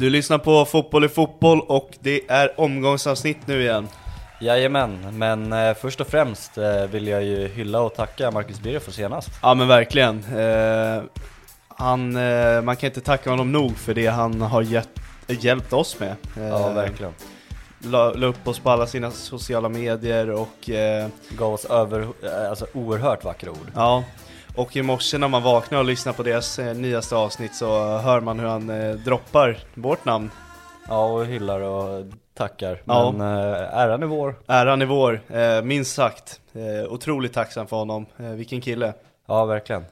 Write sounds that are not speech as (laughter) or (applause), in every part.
Du lyssnar på Fotboll i fotboll och det är omgångsavsnitt nu igen. Jajamän, men eh, först och främst eh, vill jag ju hylla och tacka Marcus Birro för senast. Ja men verkligen. Eh, han, eh, man kan inte tacka honom nog för det han har gett, hjälpt oss med. Eh, Ja, verkligen. La, la upp oss på alla sina sociala medier och eh, Gav oss över, eh, alltså oerhört vackra ord. ja. Och i morse när man vaknar och lyssnar på deras eh, nyaste avsnitt så hör man hur han eh, droppar vårt namn. Ja, och hyllar och tackar. Ja. Men eh, äran är vår. Äran är vår, eh, minst sagt. Eh, otroligt tacksam för honom. Eh, vilken kille. Ja, verkligen.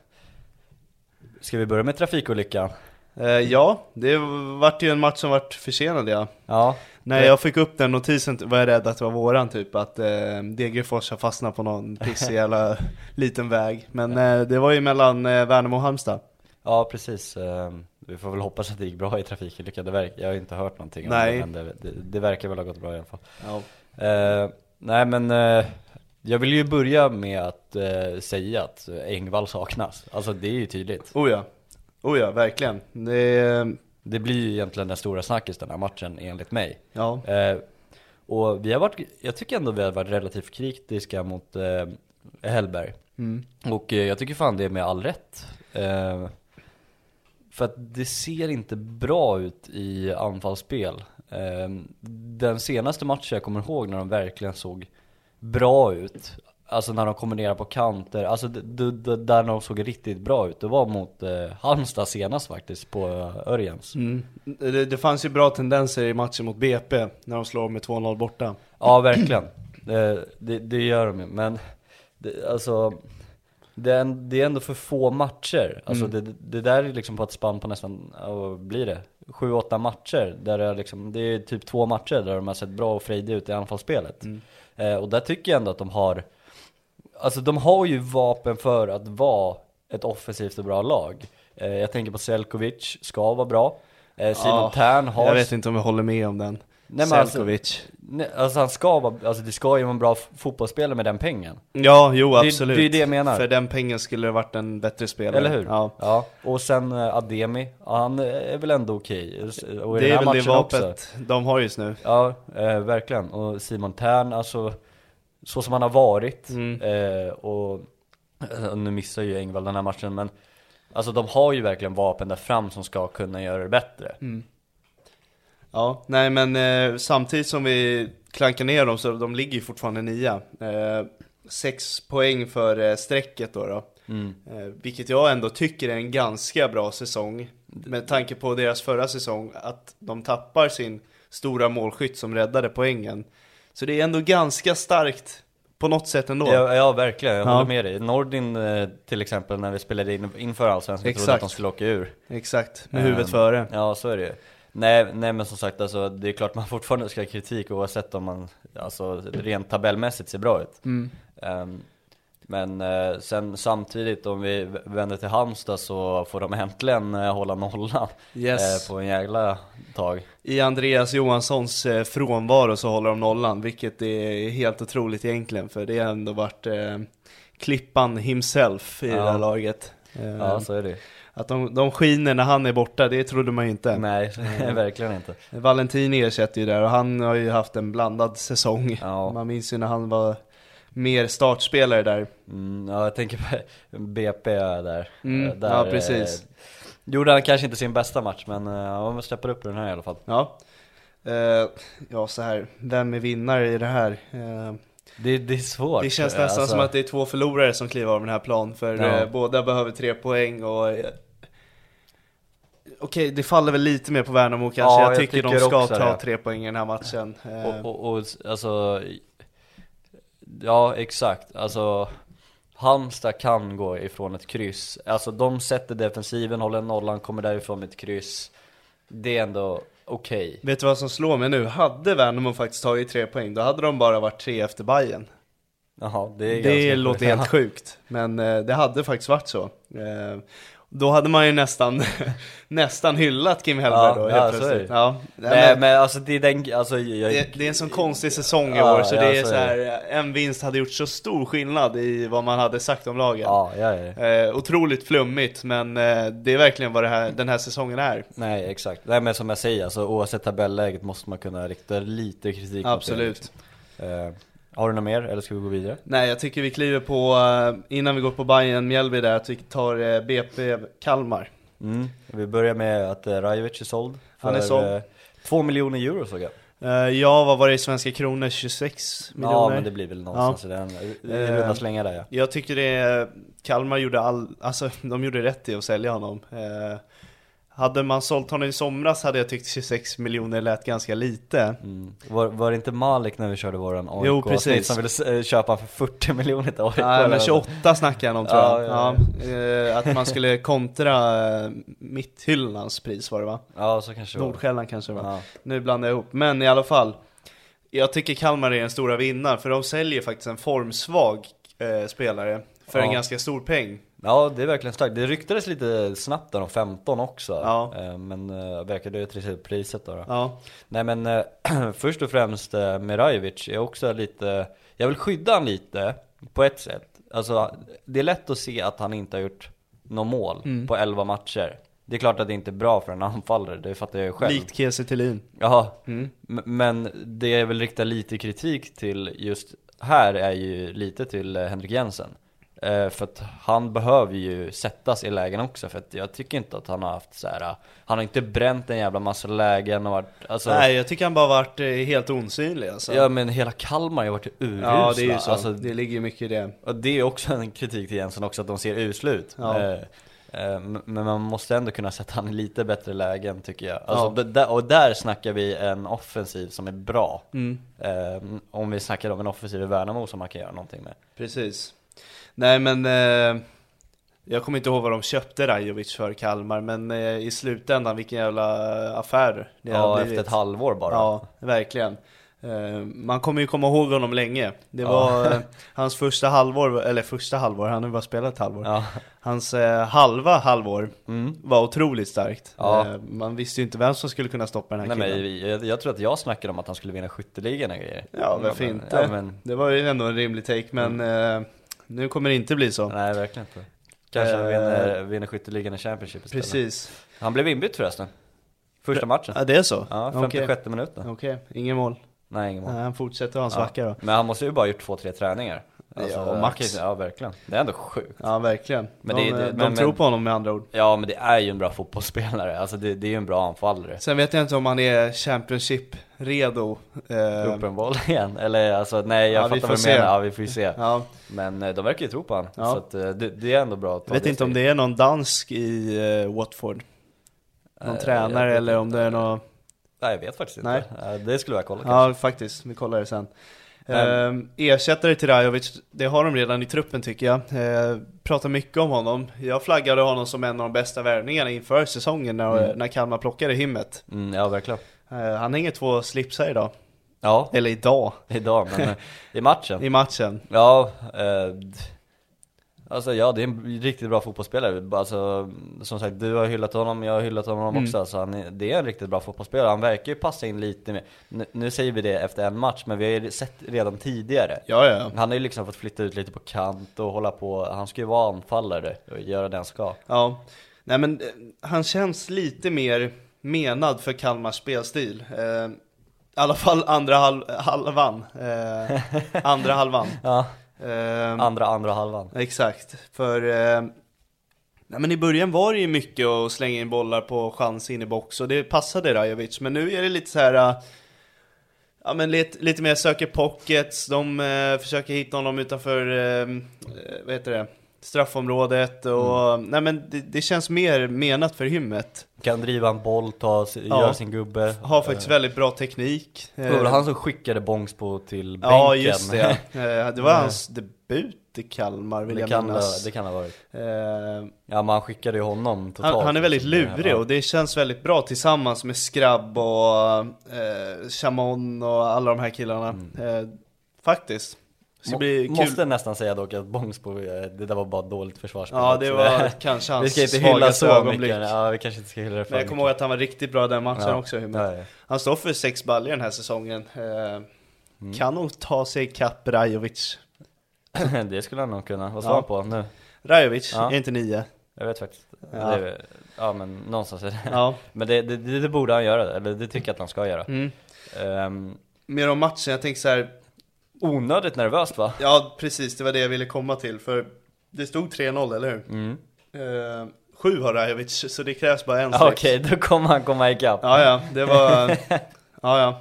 Ska vi börja med trafikolyckan? Eh, ja, det vart ju en match som vart försenad ja. Ja, När jag fick upp den notisen var jag rädd att det var våran typ, att eh, Degerfors har fastnat på någon (laughs) pissig jävla liten väg. Men eh, det var ju mellan eh, Värnamo och Halmstad. ja precis. Eh, vi får väl hoppas att det gick bra i trafikolyckan. Jag har inte hört någonting om Nej. det, men det, det, det verkar väl ha gått bra i alla fall. Ja. Eh, nej men eh, jag vill ju börja med att eh, säga att Engvall saknas. Alltså det är ju tydligt. Oh ja, oh ja, verkligen. Det, Det blir ju egentligen den stora snackis den här matchen enligt mig. ja. Eh, och vi har varit, jag tycker ändå vi har varit relativt kritiska mot eh, Hellberg. Mm. Och eh, jag tycker fan det är med all rätt. Eh, för att det ser inte bra ut i anfallsspel. Eh, den senaste matchen jag kommer ihåg när de verkligen såg bra ut. Alltså när de kombinerar på kanter, alltså där de såg riktigt bra ut. Det var mot eh, Halmstad senast faktiskt på eh, Örjans. Mm. Det, det fanns ju bra tendenser i matchen mot BP när de slår med 2-0 borta. Ja, verkligen. Det, det, det gör de ju, men det, alltså det är, en- det är ändå för få matcher. Alltså Mm. det, det där är liksom på ett spann på nästan, vad blir det? Sju, åtta matcher. Där det, är liksom, det är typ två matcher där de har sett bra och frejdiga ut i anfallsspelet. Mm. Eh, och där tycker jag ändå att de har, alltså de har ju vapen för att vara ett offensivt och bra lag. Eh, jag tänker på Selkovic, ska vara bra. Eh, Simon Ja, Tern har... Jag vet inte om jag håller med om den. Nej, alltså- Selkovic. Nej, alltså han ska vara, alltså det ska ju vara en bra fotbollsspelare med den pengen. Ja, jo Det- absolut. det är det jag menar. För den pengen skulle det varit en bättre spelare. Eller hur? Ja. ja. Och sen eh, Ademi, ja, han är väl ändå okej. Och i Det den är här väl det matchen vapnet de har just nu. Ja, eh, verkligen. Och Simon Tern, alltså så som han har varit. Mm. Eh, och eh, nu missar ju Engvall den här matchen, men alltså de har ju verkligen vapen där fram som ska kunna göra det bättre. Mm. Ja, nej men eh, samtidigt som vi klankar ner dem så de ligger ju fortfarande nia. Eh, sex poäng för eh, strecket då. då. Mm. Eh, vilket jag ändå tycker är en ganska bra säsong. Med tanke på deras förra säsong, att de tappar sin stora målskytt som räddade poängen. Så det är ändå ganska starkt på något sätt ändå. Ja, ja verkligen, jag Ja. håller med dig. Nordin eh, till exempel när vi spelade in inför Allsvenskan trodde att de skulle åka ur. Exakt, med Ehm, huvudet före. Ja, så är det ju. Nej, nej men som sagt alltså, det är klart man (laughs) fortfarande ska ha kritik oavsett om man, alltså rent tabellmässigt ser bra ut. Mm. Ehm, men eh, sen samtidigt om vi vänder till Halmstad så får de äntligen eh, hålla nollan Yes. eh, på en jävla tag. I Andreas Johanssons frånvaro så håller de nollan, vilket är helt otroligt egentligen. För det har ändå varit eh, Klippan himself i Ja. det här laget. Ja, så är det. Att de, de skiner när han är borta, det trodde man ju inte. Nej, (laughs) verkligen inte. Valentini ersätter ju där och han har ju haft en blandad säsong. Ja. Man minns ju när han var mer startspelare där. Mm, ja, jag tänker på (laughs) BP där. Mm, Eh, där ja, precis. Eh, gjorde han kanske inte sin bästa match, men eh, ja, man släpper upp i den här i alla fall. Ja. Eh, ja, så här. vem är vinnare i det här? Eh, Det, det är svårt. det känns nästan alltså. som att det är två förlorare som kliver av den här plan, för Ja. eh, båda behöver tre poäng och eh, Okej, det faller väl lite mer på Värnamo kanske. Ja, jag, jag tycker, de tycker ska också ta det. tre poäng i den här matchen. Eh, Och, och, och alltså, ja exakt, alltså Halmstad kan gå ifrån ett kryss, alltså de sätter defensiven, håller nollan, kommer därifrån med ett kryss Det är ändå okej Vet du vad som slår mig nu? Hade Värnamo faktiskt tagit tre poäng, då hade de bara varit tre efter Bayern. Jaha, det är Det låter sjukt. helt (laughs) sjukt, men eh, det hade faktiskt varit så. Eh, då hade man ju nästan, (laughs) nästan hyllat Kim Hellberg Ja, då ja, helt är plötsligt. Ja, Nej men, men alltså det är den, alltså jag, det, det är en sån konstig säsong i Ja, år, så ja, det är så så är här, en vinst hade gjort så stor skillnad i vad man hade sagt om lagen. Ja, ja, ja. Eh, otroligt flummigt, men eh, det är verkligen vad här, den här säsongen är. Nej exakt, nej men som jag säger, alltså, oavsett tabelläget måste man kunna rikta lite kritik mot det, Absolut. liksom. Eh, Har du något mer, eller ska vi gå vidare? Nej, jag tycker vi kliver på, eh, innan vi går på Bayern Mjällby där, att vi tar eh, BP Kalmar. Mm. Vi börjar med att eh, Rajovic är såld Han är för, såld. eh, Två miljoner euro såg jag ja, vad var det i svenska kronor? 26 miljoner? Ja men det blir väl någonstans i den, i Eh, runda slängar där ja Jag tycker det Kalmar gjorde all, alltså de gjorde rätt i att sälja honom. Hade man sålt honom i somras hade jag tyckt 26 miljoner lät ganska lite. mm. var, var det inte Malik när vi körde våran AIK Jo, precis. som ville eh, köpa för 40 miljoner till AIK? Nej men vad? 28 snackar han om tror Ja, jag. ja, Ja, eh, att man skulle (laughs) kontra eh, Mitthyllans pris var det va? Ja så kanske det var Nordsjälland kanske det var. ja. Nu blandar jag ihop, men i alla fall. Jag tycker Kalmar är en stora vinnare, för de säljer faktiskt en formsvag eh, spelare för en Ja. ganska stor peng. Ja det är verkligen starkt, det ryktades lite snabbt där om 15 också Ja. eh, Men eh, verkade ju trissa upp priset då, då. Ja, Nej men eh, (clears throat) först och främst med Rajovic är också lite, jag vill skydda han lite på ett sätt. Alltså det är lätt att se att han inte har gjort något mål Mm. på 11 matcher. Det är klart att det inte är bra för en anfallare, det fattar jag ju själv. likt Kiese Thelin. Jaha, Mm. Men det jag vill rikta lite kritik till just här är ju lite till Henrik Jensen. Eh, för att han behöver ju sättas i lägen också för att jag tycker inte att han har haft så här. eh, Han har inte bränt en jävla massa lägen och varit, alltså Nej, jag tycker han bara varit eh, helt osynlig alltså. Ja men hela Kalmar har ju varit urusla Ja, det är ju så. alltså, det ligger ju mycket i det. Och det är också en kritik till Jensen också, att de ser usla ut Ja. Men man måste ändå kunna sätta han i lite bättre lägen tycker jag alltså, Ja. Och där snackar vi en offensiv som är bra Mm. Om vi snackar om en offensiv i Värnamo som man kan göra någonting med Precis. Nej men, eh, jag kommer inte ihåg vad de köpte Rajovic för Kalmar, men eh, i slutändan vilken jävla affär det Ja, blivit. efter ett halvår bara Ja, verkligen. Eh, Man kommer ju komma ihåg honom länge. Det Ja. var eh, hans första halvår, eller första halvår, han har ju bara spelat ett halvår. Ja, Hans eh, halva halvår mm. var otroligt starkt. Ja. Eh, Man visste ju inte vem som skulle kunna stoppa den här Nej, killen. men jag, jag tror att jag snackade om att han skulle vinna skytteligan och grejer Ja, varför men- inte? Ja, men, Det var ju ändå en rimlig take, men eh, nu kommer det inte bli så. nej verkligen inte Kanske han Eh, vinner, vinner skytteligan i Championship istället Precis. Han blev inbytt förresten Första matchen Ja, det är så? Ja, Okej. 56 minuten Okej, ingen mål. Nej, ingen mål Nej, han fortsätter ha en Ja. svacka då. Men han måste ju bara ha gjort två, tre träningar Alltså, Ja, max. okej, Ja, verkligen. Det är ändå sjukt. Ja, verkligen. Men de det det- de men- tror på honom med andra ord. Ja, men det är ju en bra fotbollsspelare. Alltså det, det är ju en bra anfallare. Sen vet jag inte om han är Championship-redo. Eh, Uppenbarligen. Eller alltså, nej jag Ja, fattar vad du menar. Ja, vi får ju se. ja. Men eh, de verkar ju tro på honom. Ja. Så att, eh, det, det är ändå bra att Jag vet inte om det är någon dansk i eh, Watford. Någon Eh, tränare eller om det är någon... Nej jag vet faktiskt inte. Nej. Eh, Det skulle jag kolla kanske. Ja, faktiskt. Vi kollar det sen. Ehm, ersättare till Rajovic, det har de redan i truppen tycker jag. Uh, pratar mycket om honom. Jag flaggade honom som en av de bästa värvningarna inför säsongen när, Mm. när Kalmar plockade Himmet. Mm, ja verkligen. Eh, han hänger två slipsar idag. Ja, Eller idag, idag men eh, i matchen. (laughs) i matchen. Ja, eh, alltså ja det är en riktigt bra fotbollsspelare. Alltså, som sagt, du har hyllat honom, jag har hyllat honom Mm. också. Så han är, det är en riktigt bra fotbollsspelare. Han verkar ju passa in lite mer. Nu, nu säger vi det efter en match, men vi har ju sett redan tidigare. Ja, ja. Han har ju liksom fått flytta ut lite på kant och hålla på, han ska ju vara anfallare och göra det han ska. Ja, nej men eh, han känns lite mer menad för Kalmars spelstil. Eh, I alla fall andra halv, halvan. Eh, (laughs) andra halvan. Ja, andra, andra halvan. exakt, för eh, nej, men i början var det ju mycket att slänga in bollar på chans in i box och det passade Rajovic. Men nu är det lite så här. eh, Ja men lite, lite mer söker pockets, de eh, försöker hitta honom utanför, eh, eh, vad heter det, straffområdet och, Mm. nej men det, det känns mer menat för hymmet. Kan driva en boll, ta, Ja. göra sin gubbe. Har faktiskt väldigt bra teknik. Det var han som skickade Bångsbo till bänken? Ja just det, (laughs) Eh, det var hans debut i Kalmar vill det, jag kan, minnas. det kan ha varit. Eh, Ja men han skickade ju honom totalt. Han, han är väldigt liksom. lurig och det känns väldigt bra tillsammans med Skrabb och eh, Chamon och alla de här killarna. Eh, faktiskt. Må. Måste nästan säga dock att Bångsbo, eh, det där var bara dåligt försvarsspel Ja det var (laughs) kanske Vi hans ska inte hylla svagaste så ögonblick. mycket, ja vi kanske inte ska hylla det för Men jag kommer ihåg att han var riktigt bra den matchen Ja. också. Ja, ja. Han står för sex baljor den här säsongen. Eh, Kan nog ta sig ikapp Rajovic. (laughs) det skulle han nog kunna, vad sa han på nu? Rajovic, är inte nio. Jag vet faktiskt Ja. är- ja men någonstans är det Ja. (laughs) Men det, det, det, borde han göra, eller det tycker jag att han ska göra Mm. Ehm, Mer om matchen, jag tänker så här. Onödigt nervöst va? Ja precis, det var det jag ville komma till. För det stod 3-0, eller hur? Mm. Eh, sju har Rajovic, så det krävs bara en. Okej, då kommer han komma ikapp Ja, ja, det var... (laughs) ja, ja.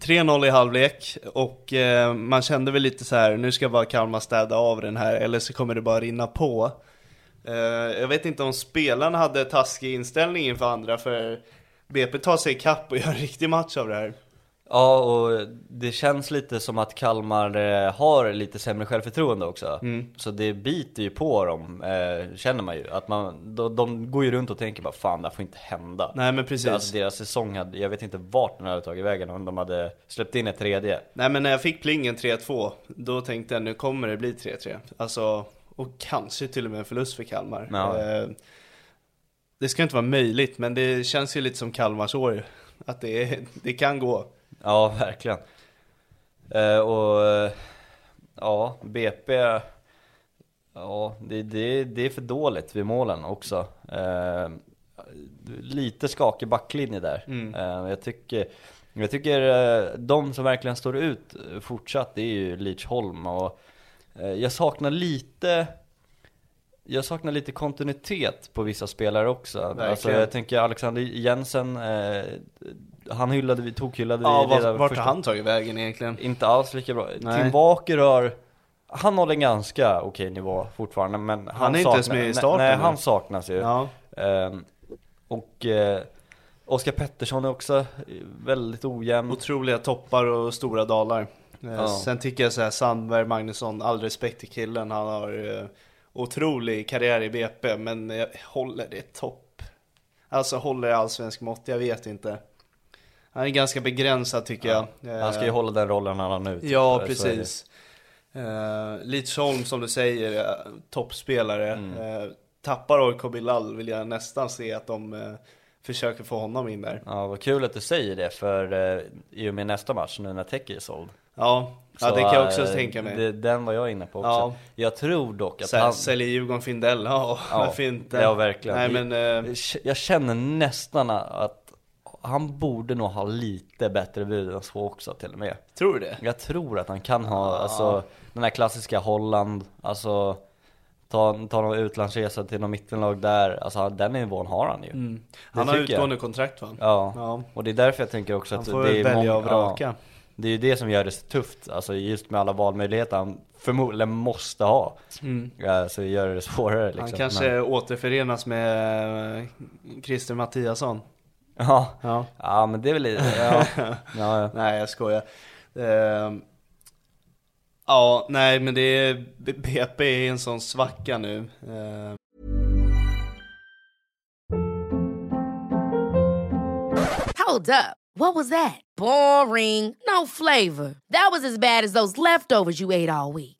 3-0 i halvlek och eh, man kände väl lite så här, nu ska bara Kalmar städa av den här eller så kommer det bara rinna på. Eh, jag vet inte om spelarna hade taskig inställning inför andra för BP tar sig ikapp och gör en riktig match av det här. Ja, och det känns lite som att Kalmar eh, har lite sämre självförtroende också. Mm. Så det biter ju på dem, eh, känner man ju. Att man, de, de går ju runt och tänker bara fan det här får inte hända. Nej men precis. Alltså deras säsong hade, jag vet inte vart den hade tagit vägen om de hade släppt in ett tredje. Nej men när jag fick plingen 3-2, då tänkte jag nu kommer det bli 3-3. Alltså, och kanske till och med en förlust för Kalmar. Ja. Eh, det ska inte vara möjligt, men det känns ju lite som Kalmars år. Att det, det kan gå. Ja, verkligen. Eh, och eh, ja, BP, ja det, det, det är för dåligt vid målen också. Eh, lite skakig backlinje där. Mm. Jag tycker, jag tycker de som verkligen står ut fortsatt, det är ju Lidsholm och jag saknar lite jag saknar lite kontinuitet på vissa spelare också. Alltså jag tänker Alexander Jensen, han hyllade vi, tokhyllade Ja, vi redan vart har han tagit vägen egentligen? Inte alls lika bra. Nej. Tim Walker har, han håller en ganska okej nivå fortfarande men han, Han är inte ens med i starten Nej, nu. han saknas ju. Ja, Ehm, och eh, Oskar Pettersson är också väldigt ojämn. otroliga toppar och stora dalar. Eh, Ja. Sen tycker jag så här, Sandberg, Magnusson, all respekt till killen. Han har eh, otrolig karriär i BP, men jag håller det topp. Alltså håller det allsvensk mått, jag vet inte. Han är ganska begränsad tycker jag. Han ska ju Eh, hålla den rollen han har nu. typ. Ja, precis. Uh, Lidsholm som du säger, eh, toppspelare. Mm. Eh, tappar OIK Bilal vill jag nästan se att de eh, försöker få honom in där. Ja, vad kul att du säger det för eh, i och med nästa match nu när Teki är såld. Ja, ja Så, det kan jag också eh, tänka mig. Det, den var jag inne på också. Ja. Jag tror dock att här, han... Säljer Djurgården Findell, (laughs) ja, Ja, varför inte? ja, verkligen. Nej men, eh, Jag känner nästan att han borde nog ha lite bättre bud än så också till och med. Tror du det? Jag tror att han kan ha, alltså den här klassiska Holland, alltså ta, ta någon utlandsresa till någon mittenlag där, alltså den nivån har han ju. Mm. Han har tycker jag. utgående kontrakt va? Ja. Ja. och det är därför jag tänker också Han att får det är välja många- vraka. Ja, det är ju det som gör det så tufft, alltså just med alla valmöjligheter han förmodligen måste ha. Ja, så gör det svårare liksom. Mm. Han kanske återförenas med eh, Christer Mattiasson. Ja. Ja. ja, men det är väl lite, ja. (laughs) ja, ja. Nej jag skojar. Ehm, ja, nej men det är, BP är i en sån svacka nu. Ehm, Hold up. What was that? Boring. No flavor. That was as bad as those leftovers you ate all week.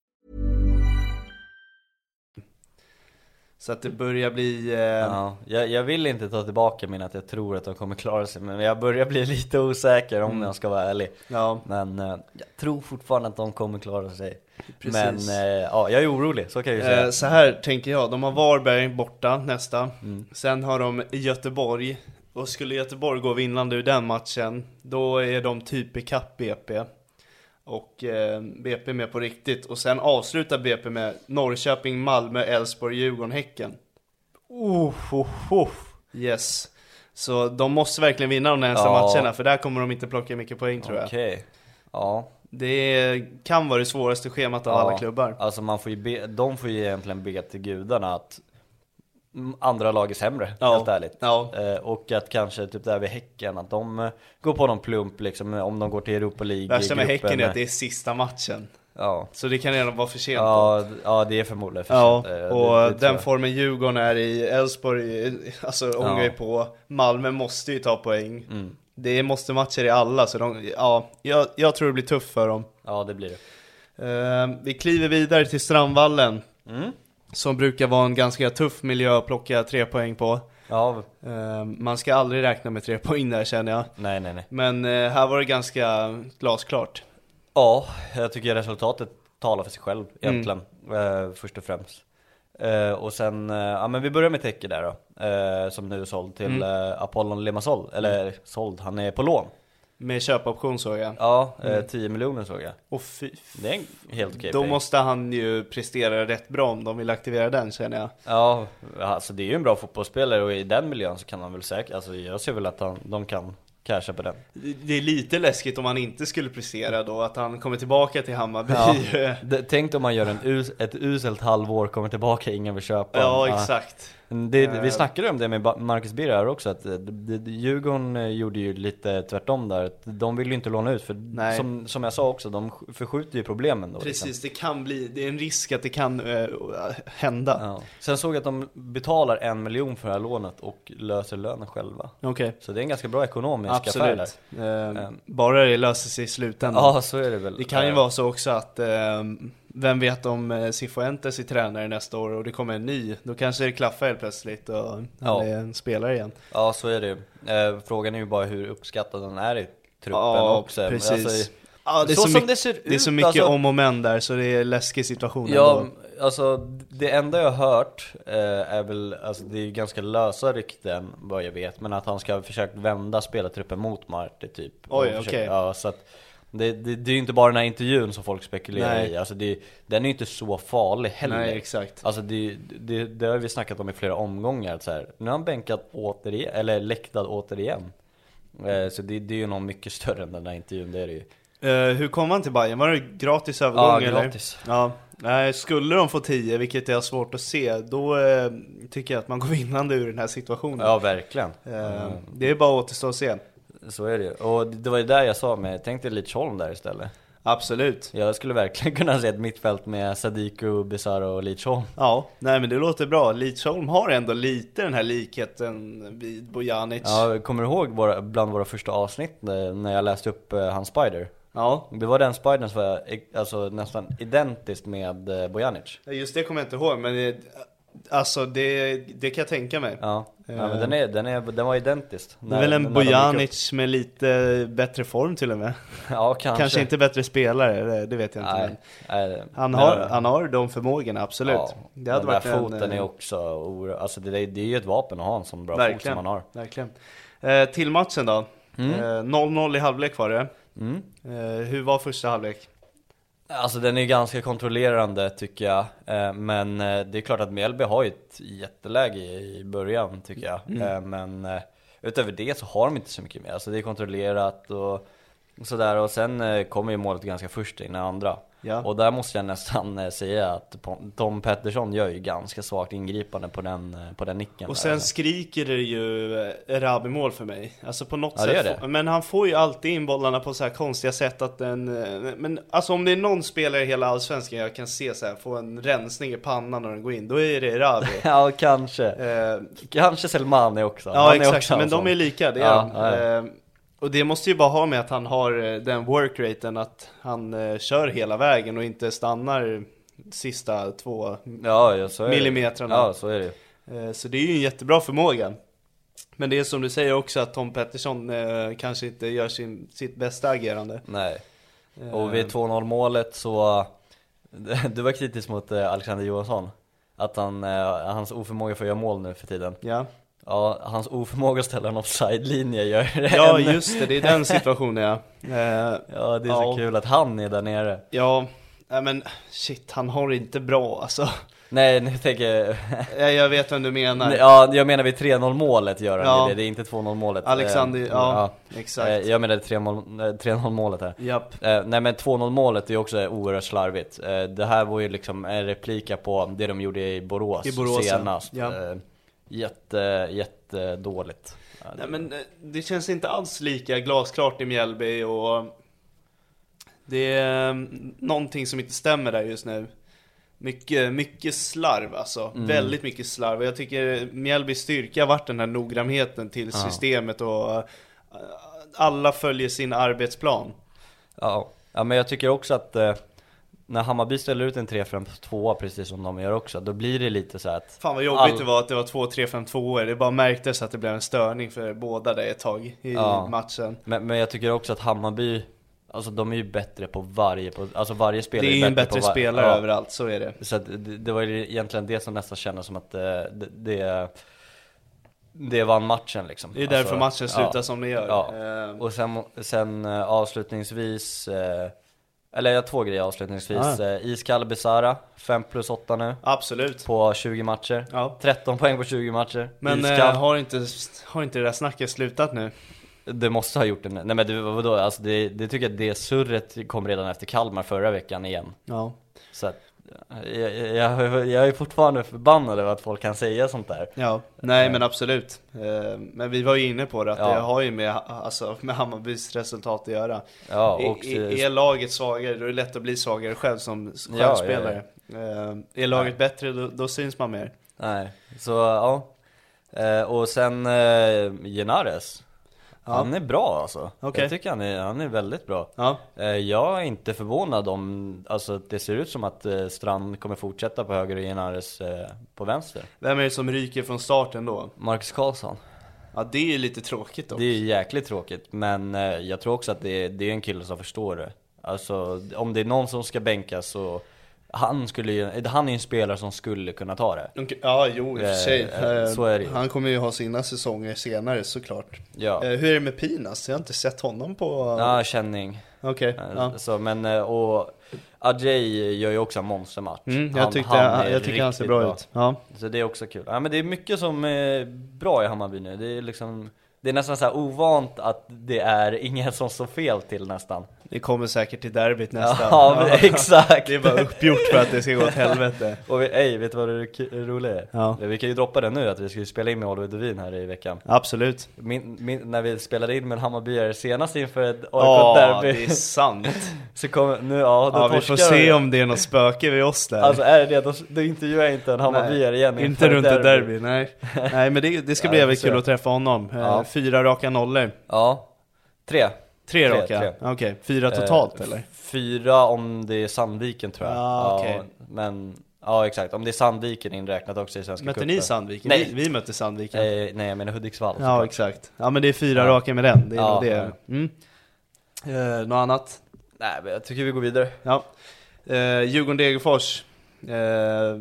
så att det börjar bli... Eh, Ja, jag, jag vill inte ta tillbaka min att jag tror att de kommer klara sig Men jag börjar bli (laughs) lite osäker om jag ska vara ärlig Ja. Men eh, jag tror fortfarande att de kommer klara sig Precis. Men eh, ja, jag är orolig, så kan jag ju säga Eh, så här tänker jag, de har Varberg borta nästa. Mm. Sen har de Göteborg. Och skulle Göteborg gå vinnande ur den matchen, då är de typ ikapp BP. Och eh, BP med på riktigt. Och sen avslutar BP med Norrköping, Malmö, Elfsborg, Djurgården, Häcken. Uh, uh, uh. Yes. Så de måste verkligen vinna de närmsta Ja. matcherna, för där kommer de inte plocka mycket poäng tror jag. Okej Ja, Det kan vara det svåraste schemat av ja. alla klubbar. Alltså man får ju be, de får ju egentligen be till gudarna att andra lag är sämre, Ja. helt ärligt Ja. eh, Och att kanske typ där vid Häcken, att de eh, går på någon plump liksom om de går till Europa League Värsta med. Häcken är att det är sista matchen. Ja, Så det kan redan vara för sent. ja, ja det är förmodligen för Ja, sent. Eh, det- och det tror den formen Djurgården är i, Elfsborg, eh, alltså ångar ju på. Malmö måste ju ta poäng. Mm. Det måste matcher i alla, så de, ja, jag, jag tror det blir tufft för dem. Ja det blir det Eh, vi kliver vidare till Strandvallen. Mm. Som brukar vara en ganska tuff miljö att plocka tre poäng på. Ja, Eh, man ska aldrig räkna med tre (laughs) poäng där känner jag. nej nej nej Men eh, här var det ganska glasklart. Ja, jag tycker resultatet talar för sig själv Mm. egentligen, eh, först och främst Och sen, ja men vi börjar med Teke där då, som nu är såld till Mm. Apollon Limassol, eller såld, han är på lån Med köpoption såg jag. Ja, eh, Mm. 10 miljoner såg jag Och fy, Det är en helt okej Då peng. måste han ju prestera rätt bra om de vill aktivera den känner jag. Ja, alltså det är ju en bra fotbollsspelare och i den miljön så kan han väl säkert, alltså jag ser väl att han, de kan casha på den Det är lite läskigt om han inte skulle prestera då, att han kommer tillbaka till Hammarby. Ja. (laughs) Tänk om man gör en us, ett uselt halvår, kommer tillbaka, ingen vill köpa Ja. exakt. Det, vi Eh. snackade om det med Marcus Birre här också, att eh, det- Djurgården eh, gjorde ju lite tvärtom där. De vill ju inte låna ut, för Nej. som, som jag sa också, de sk- förskjuter ju problemen då. liksom. Precis, det kan bli, det är en risk att det kan eh, hända. Ja. Sen såg jag att de betalar en miljon för det här lånet och löser lönen själva. Okej, Så det är en ganska bra ekonomisk affär där. absolut. Eh, Ehm. bara det löser sig i slutändan. Ja, så är det väl. Det kan ju vara så också att, eh, vem vet om eh, Cifuentes är tränare nästa år och det kommer en ny, då kanske det klaffar helt plötsligt och han Ja. är en spelare igen. Ja, så är det. Eh, Frågan är ju bara hur uppskattad den är i truppen Ja, också. precis. Alltså, Ja, det är så, så, som mycket, det ser det är så ut, mycket alltså- om och men där så det är läskig situation Ja, ändå. alltså det enda jag har hört eh, är väl, alltså det är ganska lösa rykten vad jag vet, men att han ska ha försökt vända spelartruppen mot Marte typ. Oj, okej. Ja, så att det, det, det är ju inte bara den här intervjun som folk spekulerar Nej. i, alltså det, den är ju inte så farlig heller. Nej, exakt. Alltså det, det, det har vi snackat om i flera omgångar, så här, nu har han bänkat återigen, eller läktad återigen. Eh, så det, det är ju något mycket större än den här intervjun, det är det ju. Eh, hur kom han till Bayern? Var det gratis övergång Ja, eller? gratis. Ja, nej, skulle de få 10, vilket jag har svårt att se, då eh, tycker jag att man går vinnande ur den här situationen. Ja, verkligen. Eh, Det är bara att återstå och se. Så är det ju. Och det var ju där jag sa med, tänk dig Lidsholm där istället. Absolut. Jag skulle verkligen (laughs) kunna se ett mittfält med Sadiku, Bizarro och Lidsholm. Ja, nej men det låter bra. Lidsholm har ändå lite den här likheten vid Bojanic. Ja, kommer du ihåg våra, bland våra första avsnitt eh, när jag läste upp eh, hans spider? Ja, Det var den spidern som var eh, alltså, nästan identiskt med Bojanic. just det kommer jag inte ihåg, men alltså det, det kan jag tänka mig. Ja, ja men den, är, den, är, den var identisk. Det är väl en Bojanic med lite bättre form till och med. (laughs) Ja, kanske. Kanske inte bättre spelare, det, det vet jag inte. Nej, men nej, han, har, han har de förmågorna, absolut. Ja, det hade den varit där en, foten eh, är också oro... Alltså det, är- det är ju ett vapen att ha en sån bra fot som Verkligen, man har. verkligen. Eh, till matchen då. Mm. Eh, 0-0 i halvlek var det. Mm. Eh, hur var första halvlek? Alltså den är ganska kontrollerande tycker jag, eh, men eh, det är klart att Mjällby har ju ett jätteläge i början tycker jag. Mm. Eh, Men utöver det så har de inte så mycket mer, alltså det är kontrollerat och sådär och sen kommer ju målet ganska först in i andra. Ja. Och där måste jag nästan eh, säga att Tom Pettersson gör ju ganska svagt ingripande på den, eh, på den nicken. Och där. sen skriker det ju eh, Rabi-mål för mig. Alltså på något Ja, sätt. det. Men han får ju alltid in bollarna på så här konstiga sätt att den... eh, Men alltså om det är någon spelare i hela Allsvenskan jag kan se så här få en rensning i pannan när den går in, då är det Rabi. (laughs) Ja, kanske. Eh, Kanske Selmani också. ja Han exakt, men de är lika, det är Ja, ja, ja. Eh, Och det måste ju bara ha med att han har eh, den workraten att han eh, kör hela vägen och inte stannar sista två Ja, ja, så är millimetrarna. det. Ja, så är det. Eh, Så det är ju en jättebra förmåga. Men det är som du säger också att Tom Pettersson eh, kanske inte gör sin, sitt bästa agerande. Nej. Eh, Och vid 2-0 målet så, (laughs) du var kritisk mot eh, Alexander Johansson. Att han, hans oförmåga för att göra mål nu för tiden. Ja, Ja, hans oförmåga att ställa en offside-linje gör det ja ännu- just det, det är den situationen ja. Eh, (laughs) Ja, det är så Ja. kul att han är där nere. Ja, nej men shit, han har det inte bra alltså. Nej, nu tänker jag... (laughs) Jag, vet vad du menar. Ja, jag menar vid 3-0 målet gör han Ja. det, det är inte 2-0 målet. Alexander, Eh, ja, Eh, exakt. Jag menade 3-0 målet här. Japp. Eh, nej men 2-0 målet är också oerhört slarvigt. Eh, det här var ju liksom en replika på det de gjorde i Borås, I Borås, ja. senast. Ja. Jätte, jättedåligt. Ja, Nej men eh, det känns inte alls lika glasklart i Mjällby och det är eh, någonting som inte stämmer där just nu. Mycket, mycket slarv alltså, Mm. väldigt mycket slarv. Jag tycker Mjällbys styrka har varit den här noggrannheten till systemet och eh, alla följer sin arbetsplan. Ja. ja, men jag tycker också att eh, när Hammarby ställer ut en 3-5-2 precis som de gör också, då blir det lite så att Fan vad jobbigt All- det var att det var 2-3-5-2 Det bara märktes att det blev en störning för båda där ett tag i Ja. matchen. men, men jag tycker också att Hammarby, alltså de är ju bättre på varje, på, alltså varje Det spelare är ju en bättre bättre på var- spelare ja. överallt, så är det. Så det, det var ju egentligen det som nästan kändes som att eh, det, det, det vann matchen liksom. Det är därför matchen slutar ja. som den gör. Ja. Eh, Och sen, sen eh, avslutningsvis, eh, eller jag har två grejer avslutningsvis. Ah. Iskall Besara, 5 plus 8 nu Absolut. på 20 matcher. Ja. 13 poäng på 20 matcher. Men Iskall, eh, har, inte, har inte det där snacket slutat nu? det måste ha gjort det nu. Nej men det, vadå, alltså det, det tycker jag det surret kom redan efter Kalmar förra veckan igen. Ja. Så att, jag, jag, jag är fortfarande förbannad över att folk kan säga sånt där. Ja, nej men absolut. Eh, Men vi var ju inne på det, att Ja. det har ju med, alltså, med Hammarbys resultat att göra. Ja, och, är, är laget svagare, då är det lätt att bli svagare själv som Ja, självspelare. Eh, Är laget bättre, då, då syns man mer. Nej, så ja. Eh, och sen eh, Genares. Ja. Han är bra alltså. Okej. Jag tycker han är, han är väldigt bra. Ja, Eh, jag är inte förvånad om, alltså det ser ut som att eh, Strand kommer fortsätta på höger och Genares eh, på vänster. vem är det som ryker från starten då? Marcus Karlsson. Ja, det är ju lite tråkigt då. Det är jäkligt tråkigt, men jag tror också att det är, det är en kille som förstår det. Alltså om det är någon som ska bänkas så han skulle ju, han är ju en spelare som skulle kunna ta det. Ja, jo i och för Eh, sig. eh, Eh, så är det. Han kommer ju ha sina säsonger senare såklart. Ja, Eh, Hur är det med Pinas? Jag har inte sett honom på... ja känning. Okej, Eh, ja. Så, men, eh, och Ajay gör ju också en monstermatch. Mm, jag Han- tyckte, han är jag tycker han ser riktigt bra, ut. Ja. Så det är också kul. Ja men det är mycket som är bra i Hammarby nu. Det är liksom Det är nästan så ovant att det är ingen som står fel till nästan. Det kommer säkert till derbyt nästa. Ja, men (laughs) exakt. Det är bara uppgjort för att det ska gå åt helvete. Och vi, ej, vet du vad det roliga är? Ja. Vi kan ju droppa det nu att vi ska ju spela in med Oliver Dovin här i veckan. Absolut. Min, min, när vi spelade in med Hammarbyare senast inför ett Ja, AIK-derby det är sant. (laughs) Så kommer, nu, ja, då Ja, vi får se om det är något spöke vid oss där. Alltså är det det, då, då intervjuar jag inte en Hammarbyare igen Inte runt ett derby. derby, nej. (laughs) Nej men det, det ska Ja, bli jävligt kul att träffa honom. Eh, Ja. Fyra raka nollor. Ja, tre. Tre raka? tre. Okej, fyra totalt Eh, eller? Fyra om det är Sandviken tror jag. Ja, okej. Men, ja exakt, om det är Sandviken inräknat också i Svenska Mötte cupen. ni Sandviken? Nej. Vi, vi mötte Sandviken. Eh, nej jag menar Hudiksvall ja såklart. exakt. Ja men det är fyra Ja. raka med den, det är Ja, nog det. ja. Mm. Eh, något annat? Nej men jag tycker vi går vidare. Ja. Eh, Djurgården-Degerfors. Eh,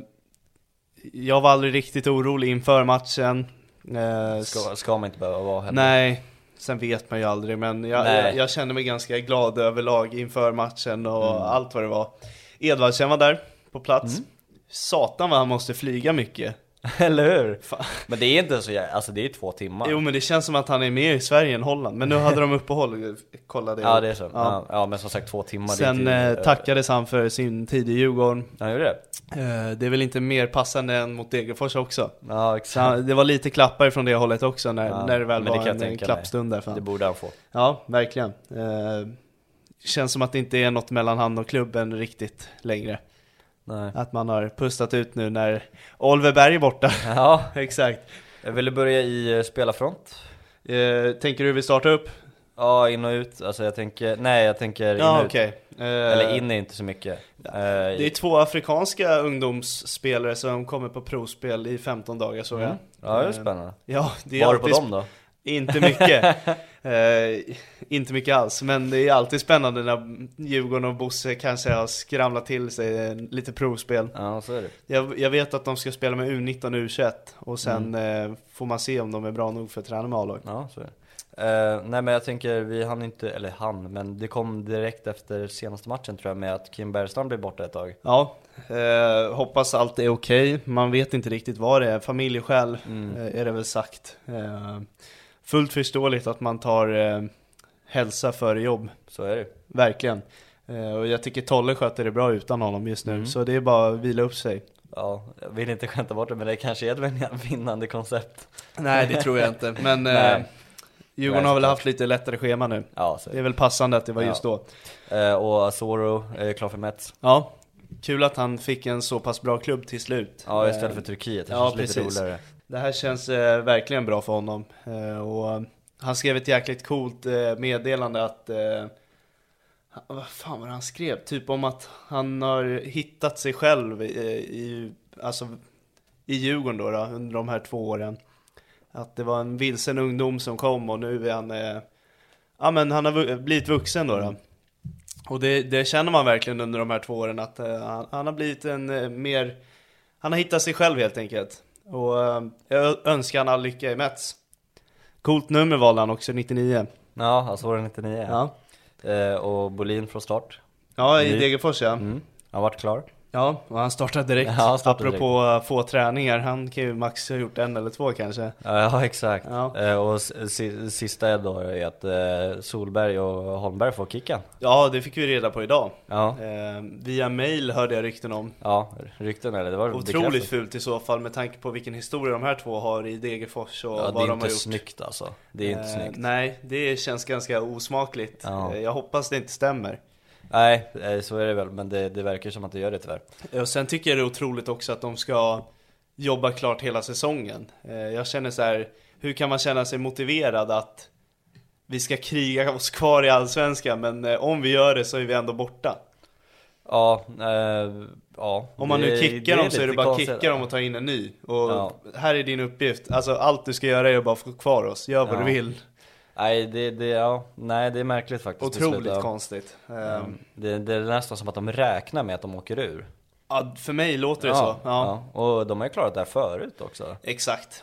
jag var aldrig riktigt orolig inför matchen. Eh, Ska, ska man inte behöva vara heller. Nej, sen vet man ju aldrig men jag, jag, jag kände mig ganska glad överlag inför matchen och Mm. allt vad det var. Edvardsen var där på plats. Mm. Satan vad han måste flyga mycket. (laughs) Eller hur? Fan. Men det är inte så jä- alltså det är två timmar. Jo men det känns som att han är mer i Sverige än Holland. Men nu hade de uppehåll, kollade jag Ja det är så. Ja. Ja. Men som sagt två timmar. det Sen inte- eh, tackades han för sin tid i Djurgården. Han gjorde det? Eh, det är väl inte mer passande än mot Degerfors också. Ja exakt. han, det var lite klappar från det hållet också när, Ja, när det väl det var en mig. klappstund där för Det borde han få. Ja, verkligen. Eh, känns som att det inte är något mellan han och klubben riktigt längre. Nej. Att man har pustat ut nu när Oliver Berg är borta. (laughs) Ja, (laughs) Exakt. jag ville börja i eh, spelarfront. Eh, tänker du vi startar upp? Ja, in och ut. Alltså jag tänker, nej jag tänker in Ja, och ut. okej. Eh, Eller in är inte så mycket. Eh, Det är två afrikanska ungdomsspelare som kommer på provspel i 15 dagar så jag. Mm. Ja, det är Eh, spännande. Ja, det är Var du på alltid dem då? Inte mycket. (laughs) eh, inte mycket alls, men det är alltid spännande när Djurgården och Bosse kanske har skramlat till sig eh, lite provspel. Ja, så är det. Jag, jag vet att de ska spela med U19 och U21 och sen Mm. eh, får man se om de är bra nog för att träna med A-lag. Ja, så är det. Eh, nej men jag tänker, vi hann inte, eller han, men det kom direkt efter senaste matchen tror jag med att Kim Bergstrand blev borta ett tag. Ja, eh, hoppas allt är okej. Man vet inte riktigt vad det är. Familjeskäl Mm. eh, är det väl sagt. Fullt förståeligt att man tar eh, hälsa före jobb. Så är det. Verkligen. Eh, och jag tycker Tolle sköter det bra utan honom just nu. Mm. Så det är bara att vila upp sig. Ja, jag vill inte skämta bort det men det kanske är ett vin- (laughs) vinnande koncept. Nej, det tror jag inte. (laughs) Men eh. Djurgården har väl haft lite lättare schema nu. Ja, Det är väl passande att det var Ja. just då. Eh, och Asoro är klar för Mets. Ja, kul att han fick en så pass bra klubb till slut. Ja, istället Eh, för Turkiet, det ja, känns lite precis. roligare. Det här känns eh, verkligen bra för honom. Eh, och eh, han skrev ett jäkligt coolt eh, meddelande att eh, vad fan var det han skrev? Typ om att han har hittat sig själv i, i, alltså, i Djurgården då, då under de här två åren. Att det var en vilsen ungdom som kom och nu är han, eh, ja men han har blivit vuxen då. då. Och det, det känner man verkligen under de här två åren att eh, han, han har blivit en eh, mer, han har hittat sig själv helt enkelt. Och eh, jag önskar han all lycka i Mets. Coolt nummer valde han också, 99. Ja, Asoro 99. Ja, Eh, och Bolin från start. ja i Ny. Degerfors ja. Mm. Han vart klar. Ja, och han startade direkt. Ja, han startade Apropå eh, få träningar, han kan ju max ha gjort en eller två kanske. Ja, exakt. Ja. Eh, och sista är då är att eh, Solberg och Holmberg får kicken. Ja, det fick vi reda på idag. Ja, Eh, via mail hörde jag rykten om. ja, rykten eller det var Otroligt bekräftat. fult i så fall med tanke på vilken historia de här två har i Degerfors och Ja, vad det är de inte har gjort. snyggt alltså. Det är inte Eh, snyggt. Nej, det känns ganska osmakligt. Ja. Jag hoppas det inte stämmer. Nej, eh, så är det väl, men det, det verkar som att det gör det tyvärr. Och sen tycker jag det är otroligt också att de ska jobba klart hela säsongen. Eh, Jag känner så här, hur kan man känna sig motiverad att vi ska kriga oss kvar i Allsvenskan, men eh, om vi gör det så är vi ändå borta. Ja, eh, ja. Om man nu kickar dem så är det bara konstigt. kicka dem och ta in en ny. Och Ja. här är din uppgift, alltså allt du ska göra är att bara få kvar oss, gör vad Ja. du vill. Nej, det, det, ja, nej, det är märkligt faktiskt. Otroligt ja. konstigt. Ja. Ehm, Det, det är nästan som att de räknar med att de åker ur. Ja, för mig låter det så. Ja. ja. Och de har ju klarat det här förut också. Exakt,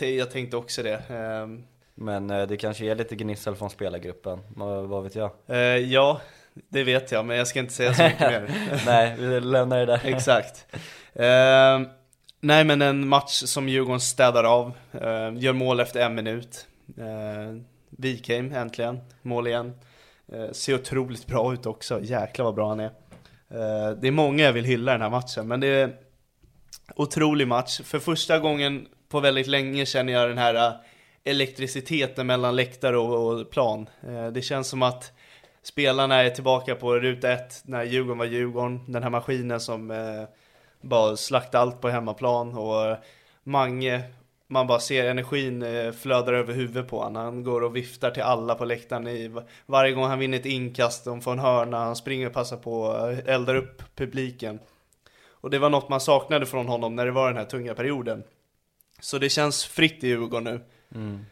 Eh, jag tänkte också det. Ehm, Men eh, det kanske är lite gnissel från spelargruppen, vad, vet jag? eh, ja, det vet jag, men jag ska inte säga så mycket mer. (laughs) nej, vi lämnar det där. Exakt. Ehm, nej, men en match som Djurgården städar av. Gör mål efter en minut. Wikheim äntligen, mål igen. Eh, ser otroligt bra ut också, jäklar vad bra han är. Eh, det är många jag vill hylla den här matchen, men det är otrolig match. För första gången på väldigt länge känner jag den här eh, elektriciteten mellan läktare och, och plan. Eh, det känns som att spelarna är tillbaka på ruta ett när Djurgården var Djurgården. Den här maskinen som eh, bara slaktade allt på hemmaplan och eh, Mange, man bara ser energin eh, flödar över huvudet på honom. Han går och viftar till alla på läktaren i, varje gång han vinner ett inkast, de får en hörna, han springer och passar på, och eldar upp publiken. Och det var något man saknade från honom när det var den här tunga perioden. Så det känns fritt i Djurgården nu. Mm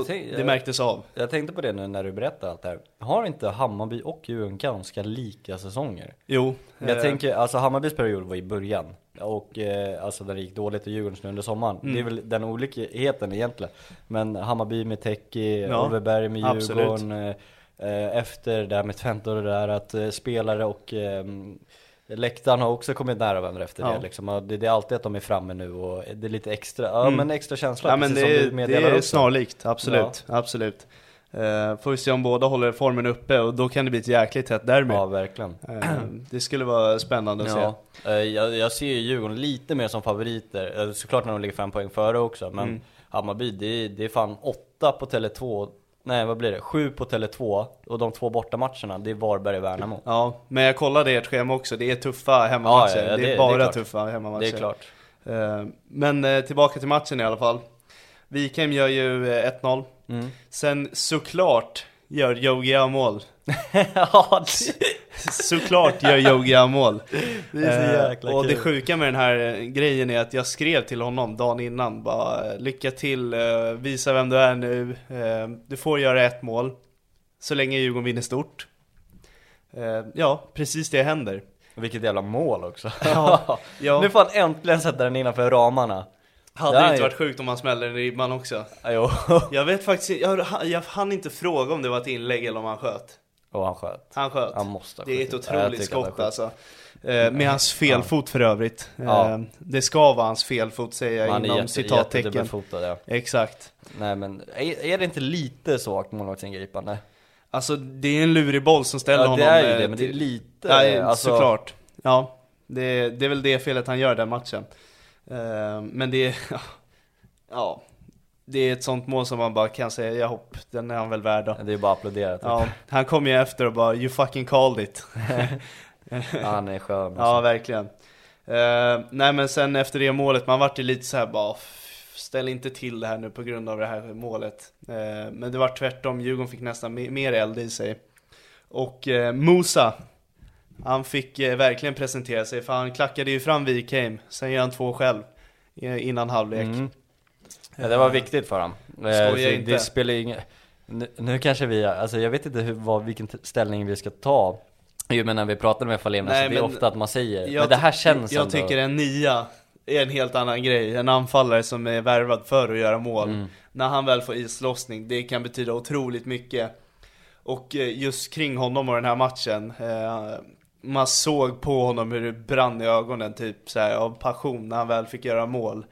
och tänk- det jag- märktes av. Jag tänkte på det nu när du berättade allt det här. Har inte Hammarby och Djurgården ganska lika säsonger? Jo. Jag eh, tänker, alltså Hammarbys period var i början och eh, alltså där det gick dåligt i Djurgårdens nu under sommaren. Det är Mm. väl den olikheten egentligen. Men Hammarby med Teki, Ja, Olveberg med. Djurgården. Eh, eh, efter det här med Twente och det där att eh, spelare och eh, läktaren har också kommit nära varandra efter Ja. det liksom. Det, det är alltid att de är framme nu och det är lite extra, ja Mm. men extra känsla. Ja men precis det, som det är också. snarlikt, absolut, absolut. Uh, får vi se om båda håller formen uppe och då kan det bli ett jäkligt tätt derby. Ja verkligen. Eh, det skulle vara spännande att Ja, eh, jag, jag ser ju Djurgården lite mer som favoriter, Eh, såklart när de ligger fem poäng före också, men Mm. Hammarby, det det är fan åtta på Tele2, nej vad blir det, sju på Tele2, och de två bortamatcherna, det är Varberg och Värnamo. Ja, men jag kollade ert schema också, det är tuffa hemmamatcher. Ja, ja, ja, det, det- är det bara är klart. tuffa hemmamatcher. Det är klart. Eh, men eh, tillbaka till matchen i alla fall. Wikheim gör ju eh, 1-0. Mm. Sen såklart gör Jogia mål. (laughs) ja, det, Såklart gör Yogi mål. det är så Eh, jäkla och kul. det sjuka med den här eh, grejen är att jag skrev till honom dagen innan bara eh, Lycka till, visa vem du är nu, du får göra ett mål Så länge Djurgården vinner stort Ja, precis det händer Vilket jävla mål också. (laughs) Ja, ja. Nu får han äntligen sätta den innanför ramarna. Hade det inte varit sjukt om han smäller den i ribban också? Ja, Jo. (laughs) Jag vet faktiskt jag, jag hann inte fråga om det var ett inlägg eller om han sköt Och han sköt. Han sköt Han måste ha Det är ett. Ja, otroligt han skott alltså eh, Med hans felfot för övrigt Ja. eh, Det ska vara hans felfot säger jag inom jätte, citattecken jättedubbelfotad ja. Exakt Nej men, är, är det inte lite svagt målvaktsingripande? Alltså det är en lurig boll som ställer Ja honom det är ju eh, det, men det är lite, Ja, alltså, såklart Ja, det, det är väl det felet han gör den matchen Eh, Men det är, (laughs) ja Det är ett sånt mål som man bara kan säga, ja hopp, den är han väl värd då Det är bara att applådera typ. Ja, han kom ju efter och bara 'You fucking called it' (laughs) Han är skön alltså. Ja, verkligen. Eh, nej men sen efter det målet, man vart ju lite så här bara "F- Ställ inte till det här nu på grund av det här målet. Eh, men det var tvärtom, Djurgården fick nästan me- mer eld i sig. Och eh, Musa, han fick verkligen presentera sig för han klackade ju fram Wikheim, sen gör han två själv innan halvlek. Mm. Ja, det var viktigt för honom. Eh, Skoja så inte. Det spelar ingen... Nu, nu kanske vi, alltså jag vet inte hur, vad, vilken ställning vi ska ta. Jo men när vi pratade med Falén, Nej, alltså, det är ofta att man säger, men det här känns Jag ändå... tycker en nia är en helt annan grej. En anfallare som är värvad för att göra mål. Mm. När han väl får islossning, det kan betyda otroligt mycket. Och eh, just kring honom och den här matchen, eh, man såg på honom hur det brann i ögonen typ så här, av passion när han väl fick göra mål.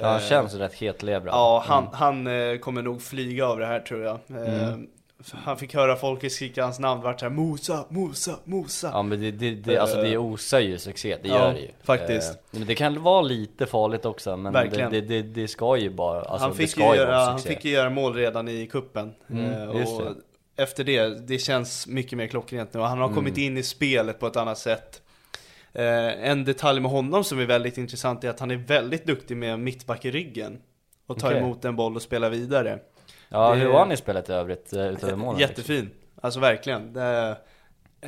Ja, han Eh, känns rätt hetlevrad. Ja, han, Mm. han eh, kommer nog flyga av det här tror jag. Eh, Mm. Han fick höra folk skrika hans namn, vart såhär Mosa, Mosa, Mosa. Ja men det, det, det, alltså det osar ju succé, det Ja, gör det ju faktiskt. Men det kan vara lite farligt också, men det, Verkligen. det, det, det ska ju bara, alltså han, fick ju göra, han fick ju göra mål redan i kuppen Mm, och efter det, det känns mycket mer klockrent nu. Han har kommit Mm. in i spelet på ett annat sätt. Eh, en detalj med honom som är väldigt intressant är att han är väldigt duktig med mittback i ryggen. Och tar Okej. emot en boll och spela vidare. Ja, hur är- var han i spelet i övrigt, eh, utöver målen? Jättefin, alltså verkligen.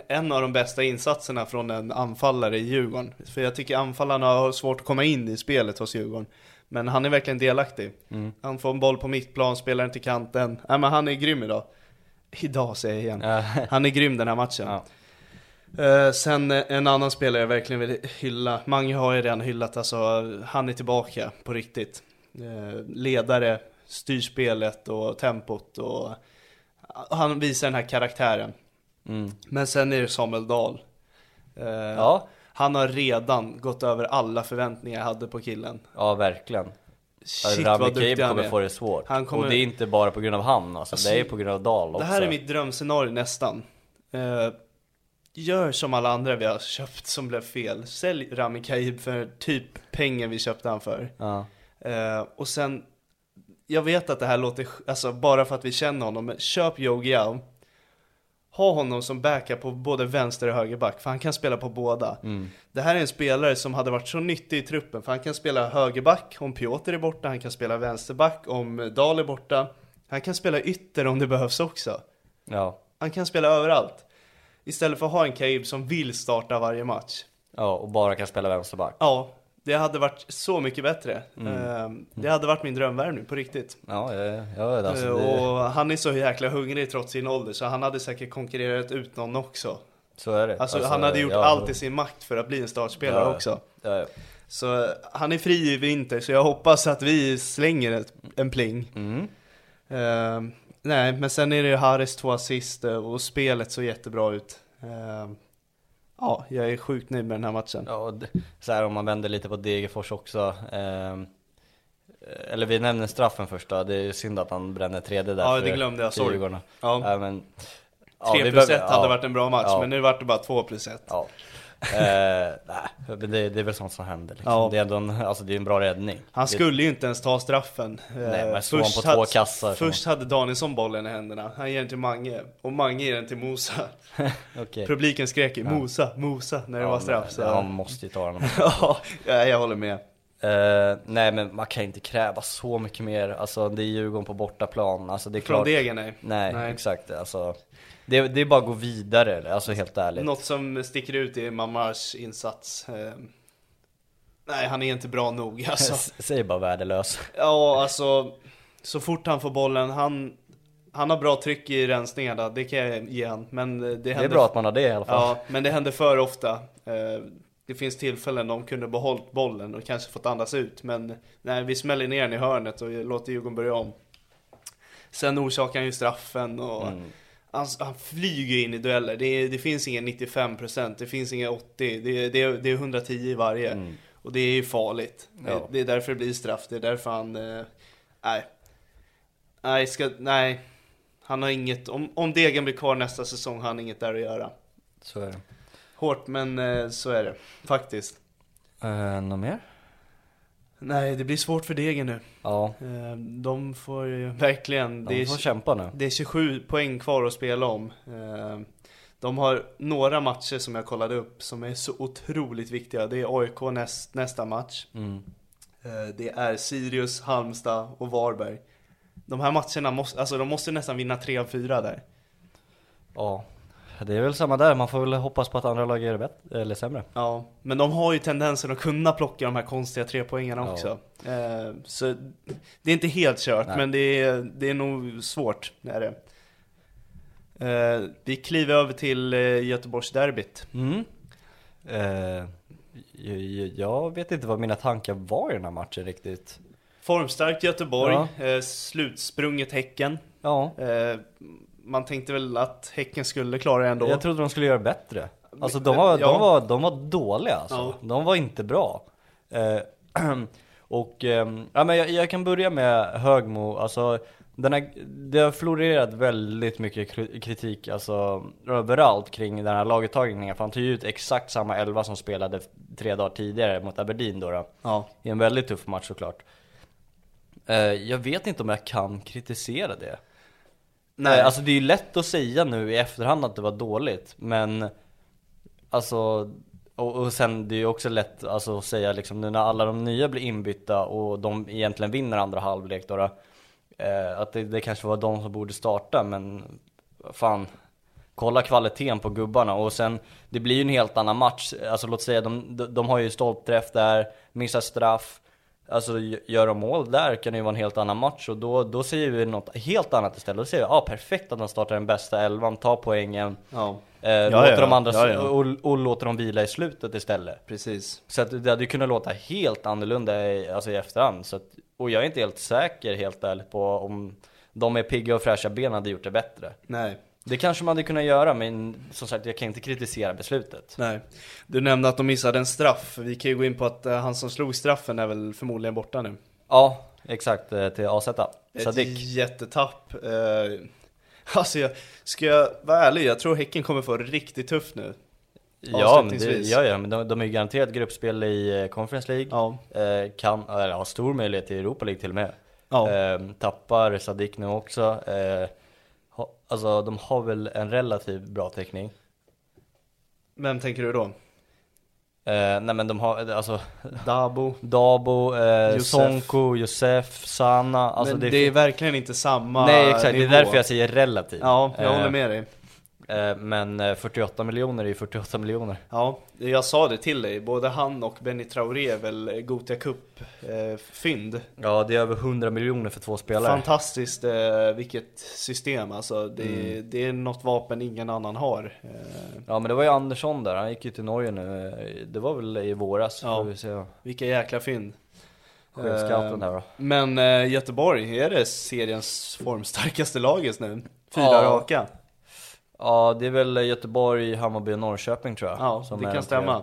En av de bästa insatserna från en anfallare i Djurgården. För jag tycker anfallarna har svårt att komma in i spelet hos Djurgården. Men han är verkligen delaktig. Mm. Han får en boll på mittplan, spelar den till kanten. Nej men han är grym idag. Idag säger jag igen. (laughs) Han är grym den här matchen. Ja. Eh, sen eh, en annan spelare jag verkligen vill hylla, Mange har ju redan hyllat, alltså han är tillbaka på riktigt. Eh, ledare, styr spelet och tempot och han visar den här karaktären. Mm. Men sen är det Samuel Dahl. Ja. Han har redan gått över alla förväntningar jag hade på killen. Ja, verkligen. Shit Rami vad duktig han kommer är. få det svårt. Han kommer- Och det är inte bara på grund av han alltså, Alltså, det är på grund av Dahl också. Det här är mitt drömscenario nästan. Gör som alla andra vi har köpt som blev fel. Sälj Rami Kaib för typ pengen vi köpte han för. Ja. Eh, och sen, jag vet att det här låter, alltså bara för att vi känner honom, men köp Yogi Yao. Ha honom som backup på både vänster och högerback, för han kan spela på båda. Det här är en spelare som hade varit så nyttig i truppen, för han kan spela högerback om Piotr är borta, han kan spela vänsterback om Dahl är borta. Han kan spela ytter om det behövs också. Ja. Han kan spela överallt. Istället för att ha en Kaib som vill starta varje match. ja, och bara kan spela vänsterback. Ja, det hade varit så mycket bättre. Eh, Det hade varit min drömvärvning på riktigt. Ja, ja, ja alltså Eh, det, Och han är så jäkla hungrig trots sin ålder så han hade säkert konkurrerat ut någon också. så är det. Alltså, han hade gjort ja, allt i sin makt för att bli en startspelare Ja. också. Ja. Så eh, han är fri i vinter så jag hoppas att vi slänger ett, en pling. Mm. Eh, nej, men sen är det Harris två assist eh, och spelet så jättebra ut. Eh, ja, jag är sjukt nöjd med den här matchen. Ja, och så här om man vänder lite på Degerfors också. ehm, eller vi nämner straffen först då. Det är ju synd att han bränner tredje där Ja, det glömde jag, sorry. Ja. Ja, men, ja, 3 vi plus behöver- 1 hade ja, varit en bra match, men nu vart det bara 2 plus 1. Ja. eh, nej, men det, det är väl sånt som händer liksom. Ja. Det är ändå en, alltså det är en bra räddning. Han det, skulle ju inte ens ta straffen. Nej, men slå först på två hade- kassar. Först hade Danielsson bollen i händerna, han ger den till Mange, och Mange ger den till Mosa. (laughs) Okej. Publiken skrek ju Mosa, Mosa när det var straff. Så. Han måste ju ta den. ja, (laughs) ja, jag håller med. Eh, nej men man kan inte kräva så mycket mer, alltså det är Djurgården på bortaplan, alltså det är Från klart Degen nej. Nej, Nej. exakt, alltså det, det är bara att gå vidare, alltså helt ärligt Något som sticker ut är Mamars insats. Eh, nej, han är inte bra nog (laughs) alltså. Säg bara värdelös Ja, alltså så fort han får bollen, han, han har bra tryck i rensningarna, det kan jag ge han. Men det, Det är händer bra att man har det i alla fall Ja, men det händer för ofta. Eh, Det finns tillfällen de kunde behållit bollen och kanske fått andas ut. Men nej, vi smäller ner den i hörnet och låter Djurgården börja om. Sen orsakar han ju straffen och han, han flyger in i dueller. Det, det finns ingen 95%, det finns ingen 80%, det, är- det, det är 110 i varje. Och det är ju farligt. Ja. Det, det är därför det blir straff, det är därför han... Eh, nej. Nej, ska, nej. Han har inget, om, om Degen blir kvar nästa säsong har han inget där att göra. Så är det Hårt men eh, så är det, faktiskt. uh, Något mer? Nej, det blir svårt för Degen nu. Ja, Eh, De får ju verkligen, det de är, får kämpa nu det är 27 poäng kvar att spela om. Eh, De har några matcher som jag kollade upp som är så otroligt viktiga. Det är AIK näst, nästa match. mm. Eh, Det är Sirius, Halmstad och Varberg. De här matcherna måste, alltså de måste nästan vinna tre av fyra där. Ja, det är väl samma där, man får väl hoppas på att andra lag gör det bättre, eller sämre Ja, men de har ju tendensen att kunna plocka de här konstiga tre poängarna Ja. också. Eh, så det är inte helt kört, Nej. men det är, det är nog svårt. Är det. Eh, vi kliver över till eh, Göteborgsderbyt. Mm. Eh, jag, jag- jag vet inte vad mina tankar var i den här matchen riktigt Formstarkt Göteborg, Ja. eh, slutsprunget Häcken. Ja, Eh, man tänkte väl att Häcken skulle klara det ändå. jag trodde de skulle göra bättre Alltså de var, Ja. de var, de var dåliga alltså, Ja. de var inte bra eh, (clears throat) Och, ehm, ja men jag, jag kan börja med Högmo, alltså den här, det har florerat väldigt mycket kri- kritik alltså överallt kring den här laguttagningen för han tog ju ut exakt samma elva som spelade tre dagar tidigare mot Aberdeen då, då. Ja. I en väldigt tuff match såklart eh, Jag vet inte om jag kan kritisera det Nej, eh, Alltså det är ju lätt att säga nu i efterhand att det var dåligt, men Alltså och, och sen det är ju också lätt alltså, att säga liksom nu när alla de nya blir inbytta och de egentligen vinner andra halvlek då, då eh, Att det, det kanske var de som borde starta men fan Kolla kvaliteten på gubbarna. Och sen Det blir ju en helt annan match, alltså låt säga de, de, de har ju stolpträff där, missar straff Alltså gör de mål där kan det ju vara en helt annan match och då, då säger vi något helt annat istället. Då säger vi, ja ah, perfekt att de startar den bästa elvan, tar poängen, ja, eh, låter ja. de andra Ja, ja. Och, och låter dem vila i slutet istället. precis. Så att det hade ju kunnat låta helt annorlunda i, alltså i efterhand. Så att, och jag är inte helt säker helt ärligt på om de med pigga och fräscha ben hade gjort det bättre. Nej. Det kanske man hade kunnat göra men som sagt jag kan inte kritisera beslutet. Nej. Du nämnde att de missade en straff. Vi kan ju gå in på att eh, han som slog straffen är väl förmodligen borta nu. Ja, exakt, eh, till AZ. Ett Sadik. jättetapp. Eh, (laughs) alltså jag, ska jag vara ärlig, jag tror Häcken kommer få det riktigt tufft nu. Ja, men det, ja, ja, men de, de är ju garanterat gruppspel i Conference League. Ja. Kan, eller har stor möjlighet till Europa League till och med. Ja. Eh, tappar Sadik nu också. Alltså de har väl en relativt bra täckning. Vem tänker du då? Eh, nej men de har, alltså Dabo? Dabo, eh, Josef. Sonko, Josef, Sana. Alltså Men det är, verkligen inte samma Nej exakt, nivå. det är därför jag säger relativt. Ja, jag Eh, håller med dig. Eh, men eh, 48 miljoner är ju 48 miljoner. Ja, jag sa det till dig. Både han och Benny Traoré är väl Gothia Cup-fynd. Ja, det är över 100 miljoner för två spelare. Fantastiskt eh, vilket system alltså. Det, Mm. det är något vapen ingen annan har. Eh, Ja men det var ju Andersson där, han gick ju till Norge nu. Eh, Det var väl i våras, Ja. vi se. vilka jäkla fynd. Chefscouten där då. Men eh, Göteborg, är det seriens formstarkaste lag just nu? Fyra Ja. raka. Ja, det är väl Göteborg, Hammarby och Norrköping tror jag. Ja, det kan de stämma.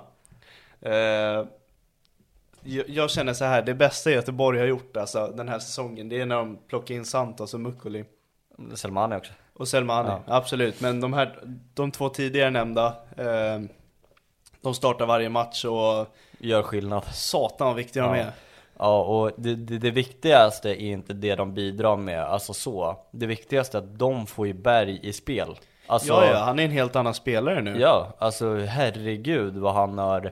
Eh, jag, känner så här, det bästa Göteborg har gjort alltså, den här säsongen, det är när de plockar in Santos och Mukkoli. Selmani också. Och Selmani, Ja. absolut. Men de här, de två tidigare nämnda, eh, de startar varje match och Gör skillnad. satan vad viktiga de Ja. är. Ja, och det, det, det viktigaste är inte det de bidrar med, alltså så. Det viktigaste är att de får ju Berg i spel. Alltså, ja, ja, han är en helt annan spelare nu. Ja, alltså herregud vad han har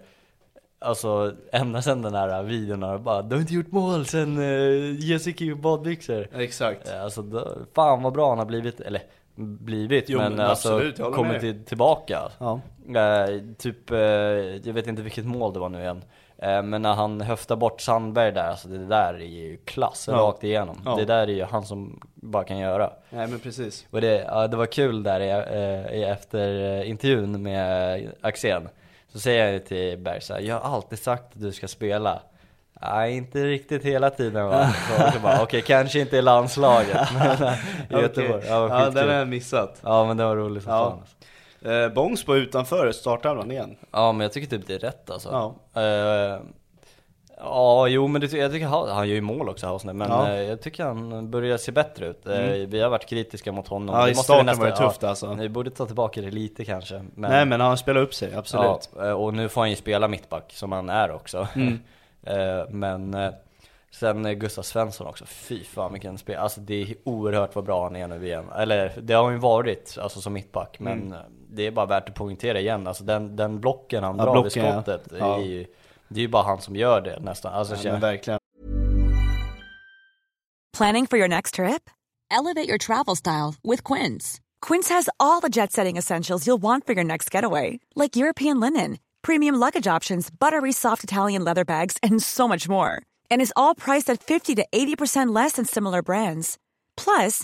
Alltså ända sedan den här videon har bara Du har inte gjort mål sen uh, Jessica i badbyxor Exakt. Eh, Alltså då, fan vad bra han har blivit, eller blivit Jo, men, men alltså absolut, håller kommit till, tillbaka Ja. Eh, Typ, eh, jag vet inte vilket mål det var nu igen Eh, Men när han höftar bort Sandberg där, alltså det där är ju klass Ja. rakt igenom Ja. Det där är ju han som bara kan göra Nej men precis. och det, ja, det var kul där i, eh, i efter eh, intervjun med Axén Så säger jag till Berg så här, jag har alltid sagt att du ska spela Nej inte riktigt hela tiden va? (laughs) Okej kanske inte i landslaget men (laughs) eh, i Göteborg, ja, ja den har jag missat. ja men det var roligt som Ja. fan alltså. Eh, Bångsbo utanför startelvan igen. Ja men jag tycker typ det är rätt alltså Ja. Eh, Ja, jo men det, jag tycker han, han gör ju mål också Hausner, men Ja. eh, jag tycker han börjar se bättre ut. Eh, Mm. Vi har varit kritiska mot honom. Ja, Det i måste vi starten var det tufft, alltså. Vi borde ta tillbaka det lite kanske. Men, Nej men han spelar upp sig, absolut. Ja, eh, och nu får han ju spela mittback som han är också. Mm. (laughs) Eh, men eh, sen Gustav Svensson också, fy fan vilken spel. Alltså det är oerhört vad bra han är nu igen. Eller det har han ju varit, alltså som mittback. Men Mm. Det är bara värt att poängtera igen. Alltså den, den blocken han Ja, drar blocken, ja. vid skottet, Ja. är ju, det är ju bara han som gör det nästan. Alltså, Ja, känner- men verkligen. Planning for your next trip? Elevate your travel style with Quince. Quince has all the jet setting essentials you'll want for your next getaway, like European linen, premium luggage options, buttery soft Italian leather bags, and so much more. And is all priced at 50 to 80% less than similar brands. Plus,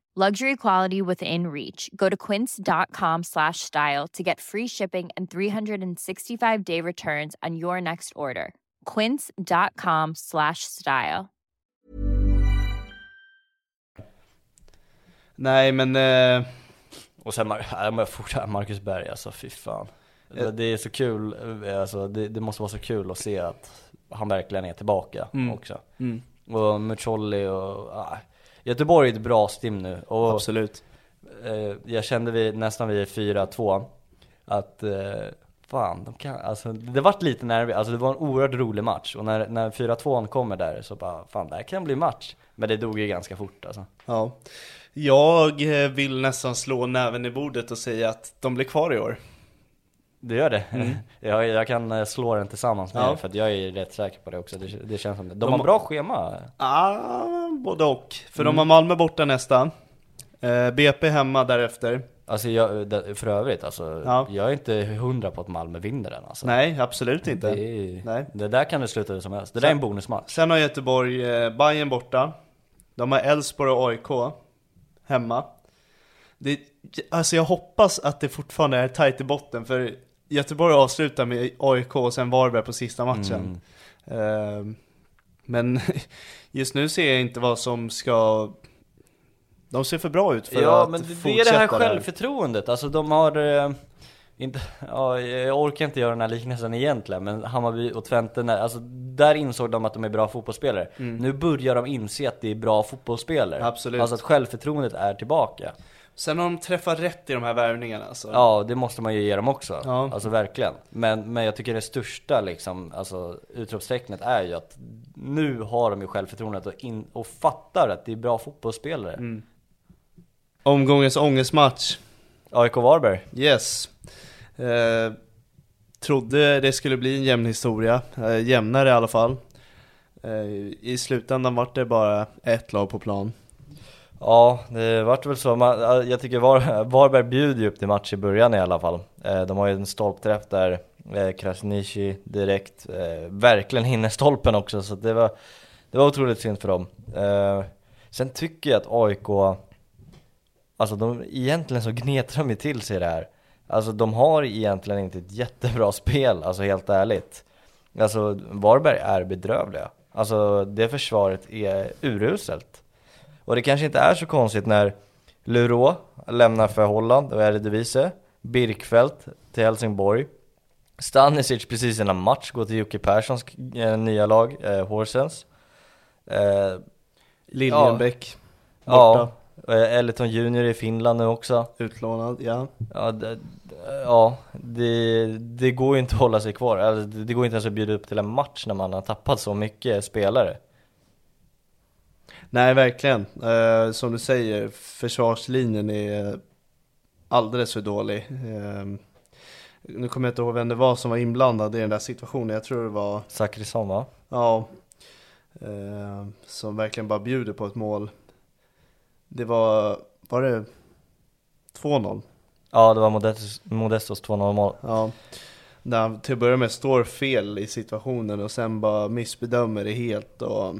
Luxury quality within reach. Go to quince.com slash style to get free shipping and 365 day returns on your next order. Quince.com slash style. Nej men, eh, Och sen, Mar- (laughs) Marcus Berg alltså, fy fan. Det, det är så kul, eh, alltså, det, det måste vara så kul att se att han verkligen är tillbaka Mm. också. mm, Och Mucolli och, ah, Göteborg är ett bra stim nu. Och absolut. eh, jag kände vi, nästan vid 4-2 att eh, fan, de kan, alltså det vart lite nervigt, alltså det var en oerhört rolig match och när, när 4-2 kommer där så bara, fan det här kan bli match. Men det dog ju ganska fort alltså. Ja. Jag eh, vill nästan slå näven i bordet och säga att de blir kvar i år. Det gör det. Mm. (laughs) jag, jag kan eh, slå den tillsammans med Ja. er för jag är rätt säker på det också. Det, det känns som det. De, De- har bra schema. Ah, både och. För Mm. de har Malmö borta nästa. Eh, BP hemma därefter. Alltså jag, för övrigt alltså, Ja. jag är inte hundra på att Malmö vinner den alltså. Nej, absolut inte. Det, är, Nej. det där kan det sluta hur som helst. Det där är en bonusmatch. Sen har Göteborg eh, Bayern borta. De har Elfsborg och AIK hemma. Det, alltså jag hoppas att det fortfarande är tight i botten för Göteborg avslutar med AIK och sen Varberg på sista matchen. Mm. Eh, men (laughs) just nu ser jag inte vad som ska... De ser för bra ut för Ja att men det, är fortsätta det här självförtroendet, alltså de har eh, inte, ja, jag orkar inte göra den här liknelsen egentligen men Hammarby och Twente, alltså där insåg de att de är bra fotbollsspelare Nu börjar de inse att det är bra fotbollsspelare Mm. Absolut. Alltså att självförtroendet är tillbaka Sen har de träffat rätt i de här värvningarna alltså. Ja, det måste man ju ge dem också. Ja. Alltså verkligen. Men, men jag tycker det största liksom, alltså utropstecknet är ju att nu har de ju självförtroendet och, in, och fattar att det är bra fotbollsspelare. Mm. Omgångens ångestmatch. AIK Varberg. Yes. Eh, trodde det skulle bli en jämn historia, eh, jämnare i alla fall. Eh, I slutändan var det bara ett lag på plan. Ja, det vart väl så. Man, jag tycker Var, (laughs) Varberg bjuder ju upp till match i början i alla fall. Eh, de har ju en stolpträff där, eh, Krasniqi direkt, eh, verkligen hinner stolpen också så det var, det var otroligt synd för dem. Sen tycker jag att AIK, alltså de, egentligen så gnetar de ju till sig det här. Alltså de har egentligen inte ett jättebra (laughs) spel, alltså helt ärligt. Alltså Varberg är bedrövliga. Alltså det försvaret är uruselt. Och det kanske inte är så konstigt när Lurå lämnar för Holland och Eredivisie, Birkfeldt till Helsingborg, Stanisic precis innan match går till Jocke Perssons eh, nya lag, eh, Horsens. Eh, Liljenbäck, ja, eh, Elton Junior i Finland nu också. utlånad, ja. Ja, det, ja det, det går ju inte att hålla sig kvar. Alltså, det, det går inte ens att bjuda upp till en match när man har tappat så mycket spelare. Nej, verkligen. Eh, som du säger, försvarslinjen är alldeles för dålig. Eh, nu kommer jag inte ihåg vem det var som var inblandad i den där situationen. Jag tror det var Zachrisson va? Ja, eh, som verkligen bara bjuder på ett mål. Det var, var det 2-0? Ja, det var Modestos, Modestos 2-0 mål. Ja. Där han till att börja med står fel i situationen och sen bara missbedömer det helt och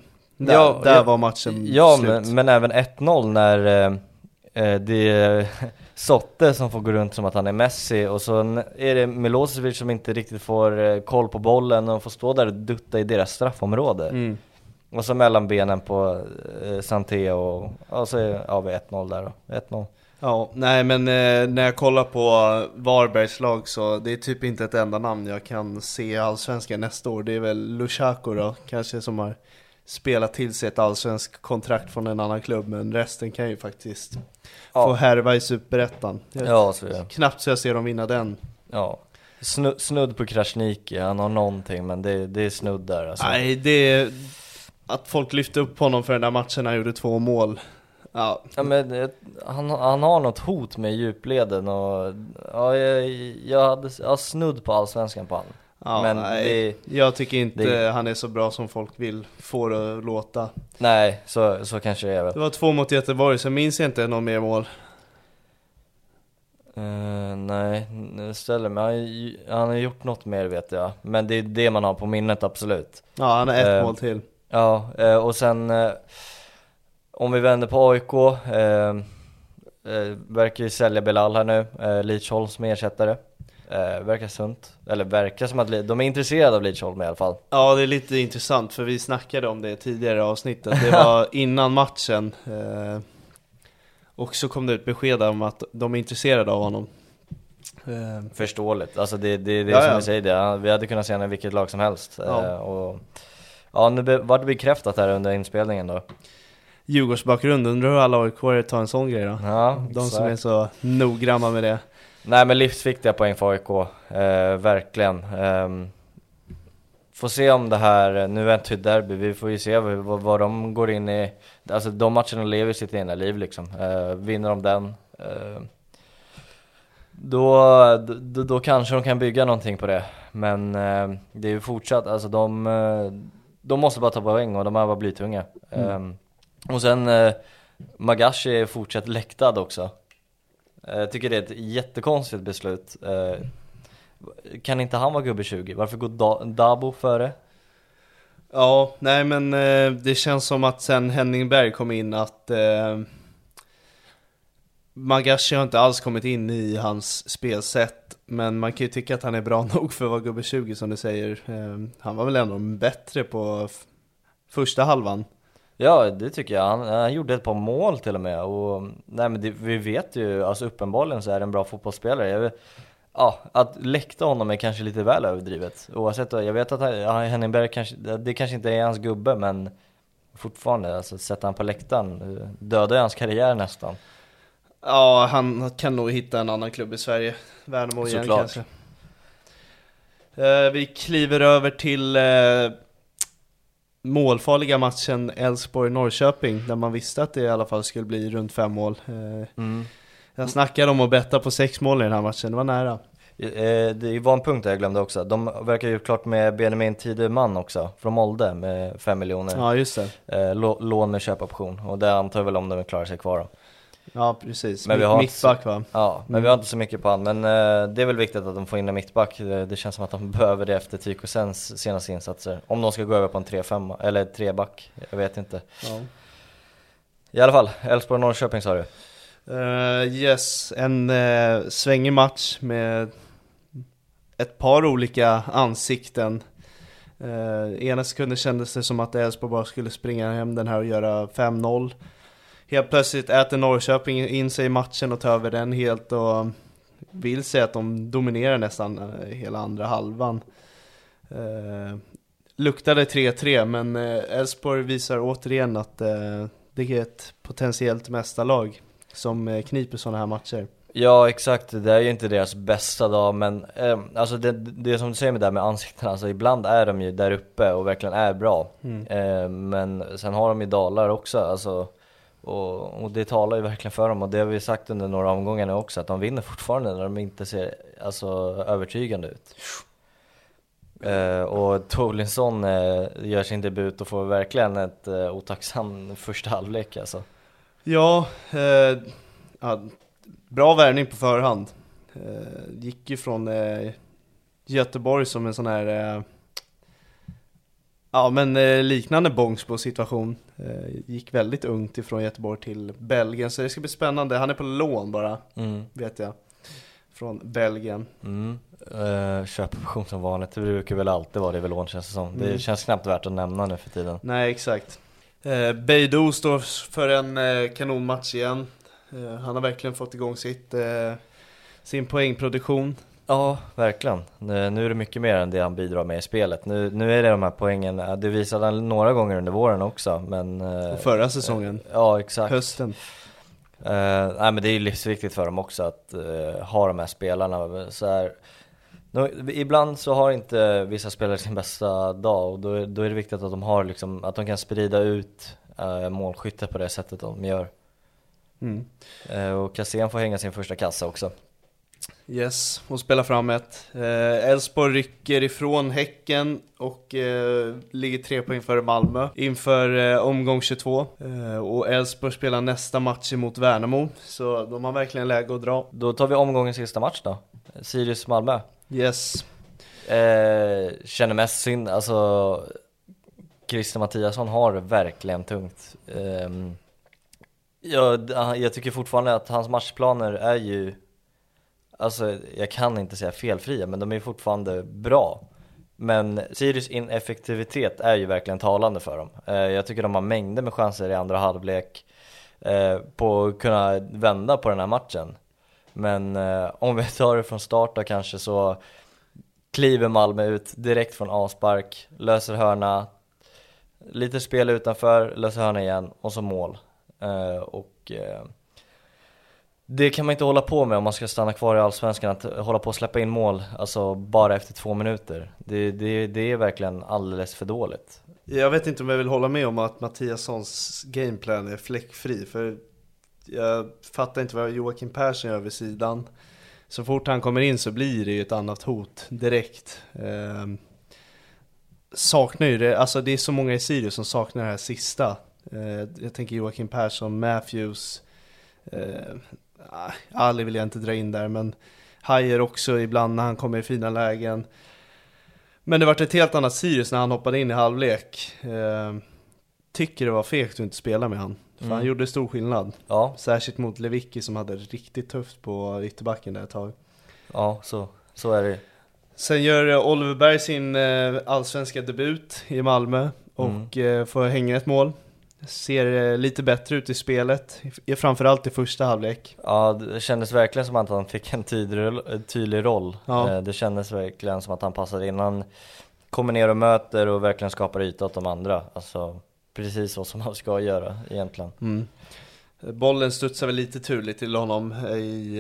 där, Ja, där ja, var matchen Ja, slut. men, men även 1-0 när eh, eh, det är (laughs) Sotte som får gå runt som att han är Messi och så är det Milosevic som inte riktigt får eh, koll på bollen och får stå där och dutta i deras straffområde. Mm. Och så mellan benen på eh, Santé och, och så är ja, vi 1-0 där då. 1-0. Ja, nej men eh, när jag kollar på Varbergs lag så det är typ inte ett enda namn jag kan se i Allsvenskan nästa år. Det är väl Lushaku då, kanske som har spelat till sig ett allsvensk kontrakt från en annan klubb, men resten kan ju faktiskt Ja. få härva i Superettan. Jag- Ja, så är. Knappt så jag ser dem vinna den. Ja. Snu, snudd på Krasniqi, han har någonting men det, det är snudd där alltså. Nej, det är... Att folk lyfte upp honom för den där matchen, han gjorde två mål. Ja, Ja, men, han, han har något hot med djupleden och ja, jag, jag hade ja, snudd på allsvenskan på honom. Ja Men nej. det- jag tycker inte det- han är så bra som folk vill få det att låta. Nej, så, så kanske det är väl. Det var två mot Göteborg, så minns jag inte någon mer mål. Eh, nej, nu ställer mig. Han, han har gjort något mer vet jag. Men det är det man har på minnet absolut. Ja, han har ett Eh, mål till. Ja, eh, och sen om vi vänder på AIK. Verkar ju sälja Belal här nu. Eh, Lidsholm som ersättare. Eh, verkar sunt. Eller verkar som att de är intresserade av Lidsholm i alla fall. Ja, det är lite intressant för vi snackade om det tidigare i avsnittet. Det var (laughs) innan matchen. Eh, och så kom det ett besked om att de är intresserade av honom. Eh, Förståeligt, alltså det, det, det är Ja, som vi säger, det. vi hade kunnat se honom i vilket lag som helst. Ja. Eh, och, ja, nu var det bekräftat här under inspelningen då. Djurgårdsbakgrund, undrar hur alla aik tar en sån grej då? Ja, De som exakt. är så noggranna med det. Nej men livsviktiga poäng för AIK, eh, verkligen. Ehm, får se om det här, nu är det ett derby, vi får ju se vad, vad de går in i. Alltså de matcherna lever sitt egna liv liksom. Eh, vinner de den, eh, då, då, då kanske de kan bygga någonting på det. Men eh, det är ju fortsatt, alltså de, eh, de måste bara ta poäng och de är bara blytunga. Ehm, och sen eh, Magashi är fortsatt läktad också. Jag tycker det är ett jättekonstigt beslut. Eh, kan inte han vara gubbe 20? Varför går Dabo före? Ja, nej men eh, det känns som att sen Henning Berg kom in att eh, Magashi har inte alls kommit in i hans spelsätt Men man kan ju tycka att han är bra (laughs) nog för att vara gubbe 20 som du säger Han var väl ändå bättre på första halvan Ja, det tycker jag. Han, han gjorde ett par mål till och med. Och, nej, men det, vi vet ju, alltså uppenbarligen så är det en bra fotbollsspelare. Jag, ja, att läkta honom är kanske lite väl överdrivet. Oavsett, jag vet att han, ja, Henning Berg kanske, det kanske inte är hans gubbe, men fortfarande, alltså sätta han på läktaren, dödar hans karriär nästan. Ja, han kan nog hitta en annan klubb i Sverige Värnamo igen Såklart. kanske eh, Vi kliver över till eh, målfarliga matchen Elfsborg-Norrköping Där man visste att det i alla fall skulle bli runt fem mål eh, Mm. Jag snackade om att betta på sex mål i den här matchen, det var nära Eh, Det var en punkt där jag glömde också. De verkar ju klart med Benjamin Tideman också, från Molde med 5 miljoner. Ja just det, Eh, lå- lån med köpoption, och det antar jag väl om de klarar sig kvar då. Ja precis, Men vi har inte mittback va? Ja, men vi har inte så mycket på han. Men eh, det är väl viktigt att de får in en mittback. Det, det känns som att de (laughs) behöver det efter Tyko Sens senaste insatser. Om de ska gå över på en 3-5 eller 3-back, jag vet inte. Ja. I alla fall, Elfsborg-Norrköping sa du? Eh, yes, en uh, svängig match med ett par olika ansikten. Uh, ena sekunden kändes det som att Elfsborg bara skulle springa hem den här och göra 5-0. Helt plötsligt äter Norrköping in sig i matchen och tar över den helt och vill säga att de dominerar nästan eh, hela andra halvan. Uh, luktade 3-3 men eh, Elfsborg visar återigen att eh, det är ett potentiellt mästarlag som eh, kniper sådana här matcher. Ja exakt, det är ju inte deras bästa dag men eh, alltså det, det som du säger med det här med ansiktena, alltså ibland är de ju där uppe och verkligen är bra. Eh, men sen har de ju dalar också, alltså och, och det talar ju verkligen för dem och det har vi sagt under några omgångar nu också, att de vinner fortfarande när de inte ser alltså, övertygande ut. Eh, och Tolinson eh, gör sin debut och får verkligen ett eh, otacksam första halvlek alltså. Ja, eh, ja bra värvning på förhand. Eh, gick ju från eh, Göteborg som en sån här eh, Ja men liknande Bångsbo situation Gick väldigt ungt ifrån Göteborg till Belgien så det ska bli spännande, han är på lån bara Mm. vet jag Från Belgien Mm. Uh, köpoption som vanligt, det brukar väl alltid vara det vid lån känns det som. Det Mm. känns knappt värt att nämna nu för tiden. Nej exakt eh, Beidou står för en eh, kanonmatch igen eh, Han har verkligen fått igång sitt, eh, sin poängproduktion Ja, verkligen. Nu är det mycket mer än det han bidrar med i spelet. Nu, nu är det de här poängen, ja, det visade han några gånger under våren också, men... Och förra säsongen, Ja, exakt. hösten Eh, nej men det är ju livsviktigt för dem också att eh, ha de här spelarna. Så här, nu, ibland så har inte vissa spelare sin bästa dag och då, är- då är det viktigt att de har liksom, att de kan sprida ut uh, målskytte på det sättet de gör. mm. Eh, och Cassén får hänga sin första kassa också. Yes, och spela fram ett. Eh, Elfsborg rycker ifrån Häcken och eh, ligger tre poäng före Malmö inför eh, omgång 22. Eh, och Elfsborg spelar nästa match emot Värnamo, så de har verkligen läge att dra. Då tar vi omgångens sista match då. Sirius-Malmö. Yes, Eh, känner mest synd, alltså Christer Mattiasson har verkligen tungt. Ehm, jag, jag tycker fortfarande att hans matchplaner är ju, alltså jag kan inte säga felfria, men de är fortfarande bra. Men Sirius ineffektivitet är ju verkligen talande för dem. Eh, jag tycker de har mängder med chanser i andra halvlek eh, på att kunna vända på den här matchen. Men eh, om vi tar det från start då kanske så kliver Malmö ut direkt från avspark, löser hörna, lite spel utanför, löser hörna igen och så mål. Och det kan man inte hålla på med om man ska stanna kvar i Allsvenskan, att hålla på och släppa in mål, alltså bara efter två minuter. Det, det, det är verkligen alldeles för dåligt. Jag vet inte om jag vill hålla med om att Mattiassons gameplan är fläckfri, för jag fattar inte vad Joakim Persson gör vid sidan. Så fort han kommer in så blir det ju ett annat hot direkt. Eh, saknar ju det, alltså det är så många i Sirius som saknar det här sista. Eh, jag tänker Joakim Persson, Matthews, eh, Ali vill jag inte dra in där, men Hajer också ibland när han kommer i fina lägen. Men det vart ett helt annat Sirius när han hoppade in i halvlek. Eh, tycker det var fegt att inte spela med han. För Mm. han gjorde stor skillnad. Ja, Särskilt mot Lewicki som hade riktigt tufft på ytterbacken där ett tag. ja så, så är det Sen gör eh, Oliver Berg sin eh, allsvenska debut i Malmö och eh, får hänga ett mål. Ser eh, lite bättre ut i spelet, framförallt i första halvlek. Ja, det kändes verkligen som att han fick en tydlig, en tydlig roll. Ja. Eh, Det kändes verkligen som att han passade in. Han kommer ner och möter och verkligen skapar yta åt de andra. Alltså, precis så som man ska göra egentligen. Mm. Bollen studsar väl lite turligt till honom i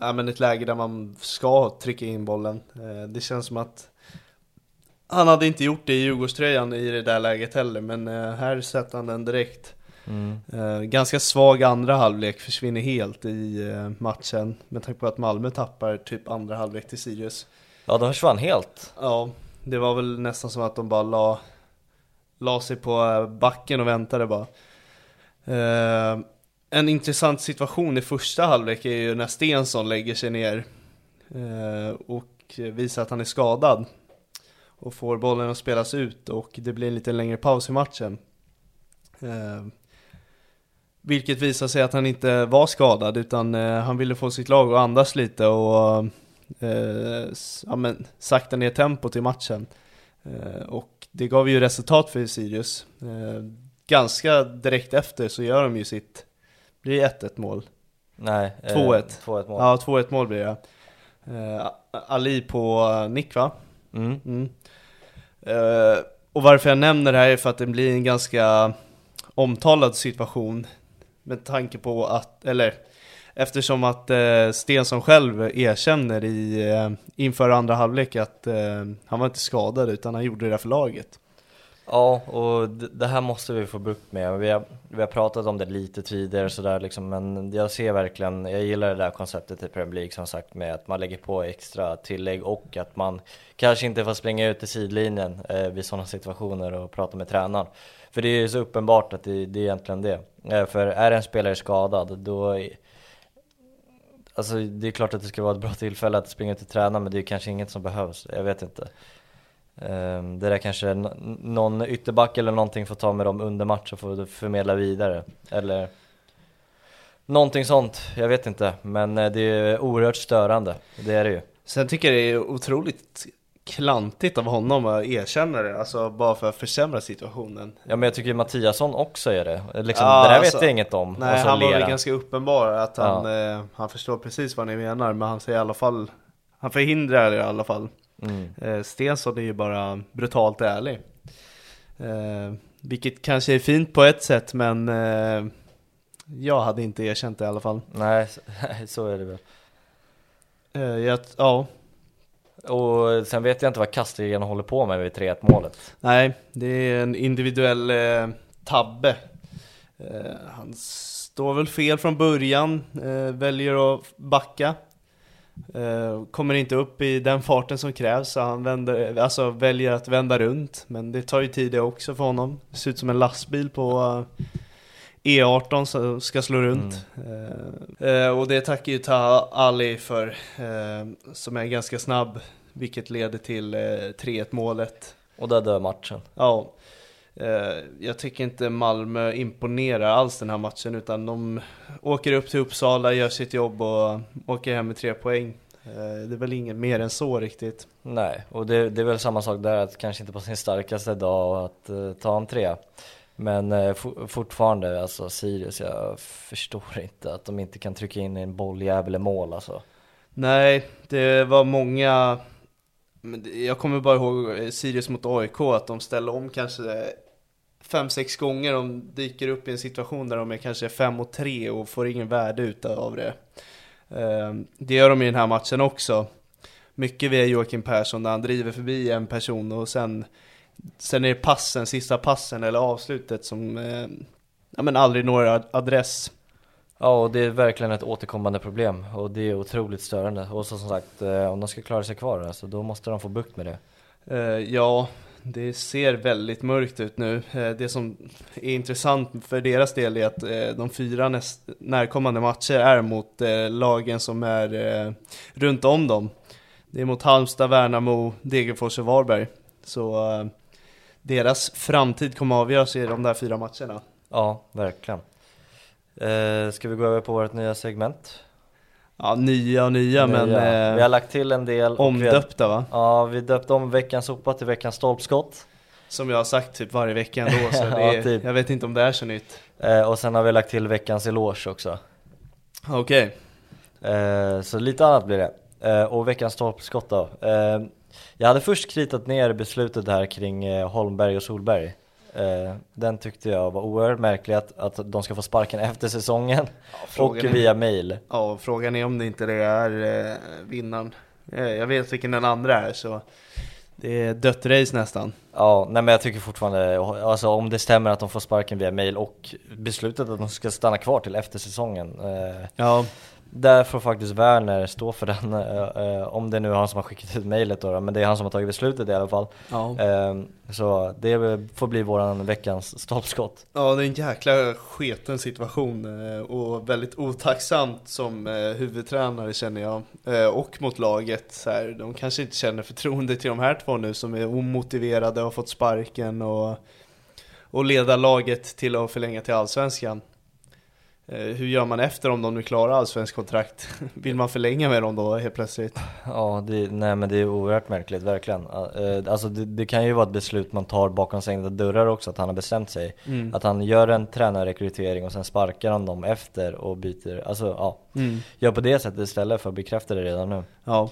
eh, men ett läge där man ska trycka in bollen. Eh, det känns som att han hade inte gjort det i Djurgårdströjan i det där läget heller, men eh, här sätter han den direkt. Mm. Eh, ganska svag andra halvlek, försvinner helt i eh, matchen med tanke på att Malmö tappar typ andra halvlek till Sirius. Ja, de försvann helt. Ja, det var väl nästan som att de bara la, la sig på backen och väntade bara. Eh, en intressant situation i första halvlek är ju när Stensson lägger sig ner eh, och visar att han är skadad. Och får bollen att spelas ut och det blir en lite längre paus i matchen. Eh, vilket visar sig att han inte var skadad utan eh, han ville få sitt lag att andas lite och eh, ja, men, sakta ner tempot i matchen. Eh, och det gav ju resultat för Sirius. Eh, ganska direkt efter så gör de ju sitt, blir det 1-1 mål. Nej. eh, 2-1. 2-1 mål. Ja, 2-1 mål blir det. Ali på nick va? Mm. Mm. Uh, och varför jag nämner det här är för att det blir en ganska omtalad situation med tanke på att, eller eftersom att eh, Stensson själv erkänner i, eh, inför andra halvlek att eh, han var inte skadad utan han gjorde det där för laget. Ja, och det här måste vi få bukt med. Vi har, vi har pratat om det lite tidigare sådär liksom, men jag ser verkligen, jag gillar det där konceptet i Premier League som sagt med att man lägger på extra tillägg och att man kanske inte får springa ut i sidlinjen eh, vid sådana situationer och prata med tränaren. För det är ju så uppenbart att det, det är egentligen det. Eh, för är en spelare skadad, då Alltså det är klart att det ska vara ett bra tillfälle att springa ut till tränaren men det är kanske inget som behövs, jag vet inte. Ehm, Det där kanske någon ytterback eller någonting får ta med dem under match och får förmedla vidare. Eller någonting sånt, jag vet inte. Men eh, det är oerhört störande, det är det ju. Sen tycker jag det är otroligt klantigt av honom att erkänna det, alltså bara för att försämra situationen. Ja men jag tycker Mattiasson också är det. Liksom, Ja, det där alltså, vet jag inget om. Nej, Och så han var ler väl ganska uppenbar att Ja. han, eh, han förstår precis vad ni menar, men han säger i alla fall, han förhindrar det i alla fall. Mm. Eh, Stensson är ju bara brutalt ärlig. Eh, vilket kanske är fint på ett sätt, men eh, jag hade inte erkänt det i alla fall. Nej, så- (laughs) är det väl. Jag, ja, Och sen vet jag inte vad Castellén håller på med vid 3-1 målet. nej, det är en individuell eh, tabbe. Eh, han står väl fel från början, eh, väljer att backa. Eh, kommer inte upp i den farten som krävs, så han vänder, alltså väljer att vända runt. Men det tar ju tid det också för honom. Det ser ut som en lastbil på eh, E18 som ska slå runt. Eh, eh, och det tackar ju Ta Ali för, som är ganska snabb, vilket leder till eh, 3-1 målet. Och där dör matchen. Ja, jag tycker inte Malmö imponerar alls den här matchen utan de åker upp till Uppsala, gör sitt jobb och åker hem med tre poäng. Eh, det är väl inget mer än så riktigt. Nej, och det, det är väl samma sak där, att kanske inte på sin starkaste dag att eh, ta en trea. Men eh, for, fortfarande, alltså Sirius, jag förstår inte att de inte kan trycka in en bolljävel i mål alltså. Nej, det var många, jag kommer bara ihåg eh, Sirius mot AIK, att de ställde om kanske fem, sex gånger de dyker upp i en situation där de är kanske fem och tre och får ingen värde utav det. Eh, det gör de i den här matchen också. Mycket via Joakim Persson där han driver förbi en person och sen, sen är det passen, sista passen eller avslutet som eh, ja, men aldrig når ad- adress. Ja, och det är verkligen ett återkommande problem och det är otroligt störande. Och så som sagt, eh, om de ska klara sig kvar alltså, då måste de få bukt med det. Eh, ja, det ser väldigt mörkt ut nu. Eh, det som är intressant för deras del är att eh, de fyra näst, närkommande matcher är mot eh, lagen som är runt om dem. Det är mot Halmstad, Värnamo, Degerfors och Varberg. Så deras framtid kommer avgöras i de där fyra matcherna. Ja, verkligen. Eh, ska vi gå över på vårt nya segment? Ja, nya och nya, men Nya. eh, vi har lagt till en del. omdöpta va? Ja, vi döpte om veckans sopa till veckans stolpskott. Som jag har sagt typ varje vecka ändå, (laughs) så det Ja, är, typ. jag vet inte om det är så nytt. Eh, och sen har vi lagt till veckans eloge också. Okej. Eh, så lite annat blir det. Eh, och veckans stolpskott då. Eh, jag hade först kritat ner beslutet här kring eh, Holmberg och Solberg. Eh, den tyckte jag var oerhört märklig att, att de ska få sparken efter säsongen och frågan är- via mail. Ja, frågan är om det inte det är eh, vinnaren. Eh, jag vet vilken den andra är, så det är dött race nästan. Ja, nej men jag tycker fortfarande, alltså om det stämmer att de får sparken via mail och beslutet att de ska stanna kvar till efter säsongen. Eh, Ja, Där får faktiskt Werner stå för den, eh, eh, om det nu är han som har skickat ut mejlet då, då, men det är han som har tagit beslutet i alla fall. ja. Eh, så det får bli våran veckans stolpskott. ja, det är en jäkla sketen situation eh, och väldigt otacksamt som eh, huvudtränare känner jag. Eh, och mot laget, så här, de kanske inte känner förtroende till de här två nu som är omotiverade och har fått sparken och, och leda laget till att förlänga till Allsvenskan. Eh, hur gör man efter om de nu klarar allsvensk kontrakt? (laughs) Vill man förlänga med dem då helt plötsligt? Ja, det, nej men det är oerhört märkligt, verkligen. Eh, Alltså det, det kan ju vara ett beslut man tar bakom stängda dörrar också, att han har bestämt sig. Mm. Att han gör en tränarrekrytering och sen sparkar han dem efter och byter, alltså ja. Mm. Gör på det sättet istället för att bekräfta det redan nu. Ja.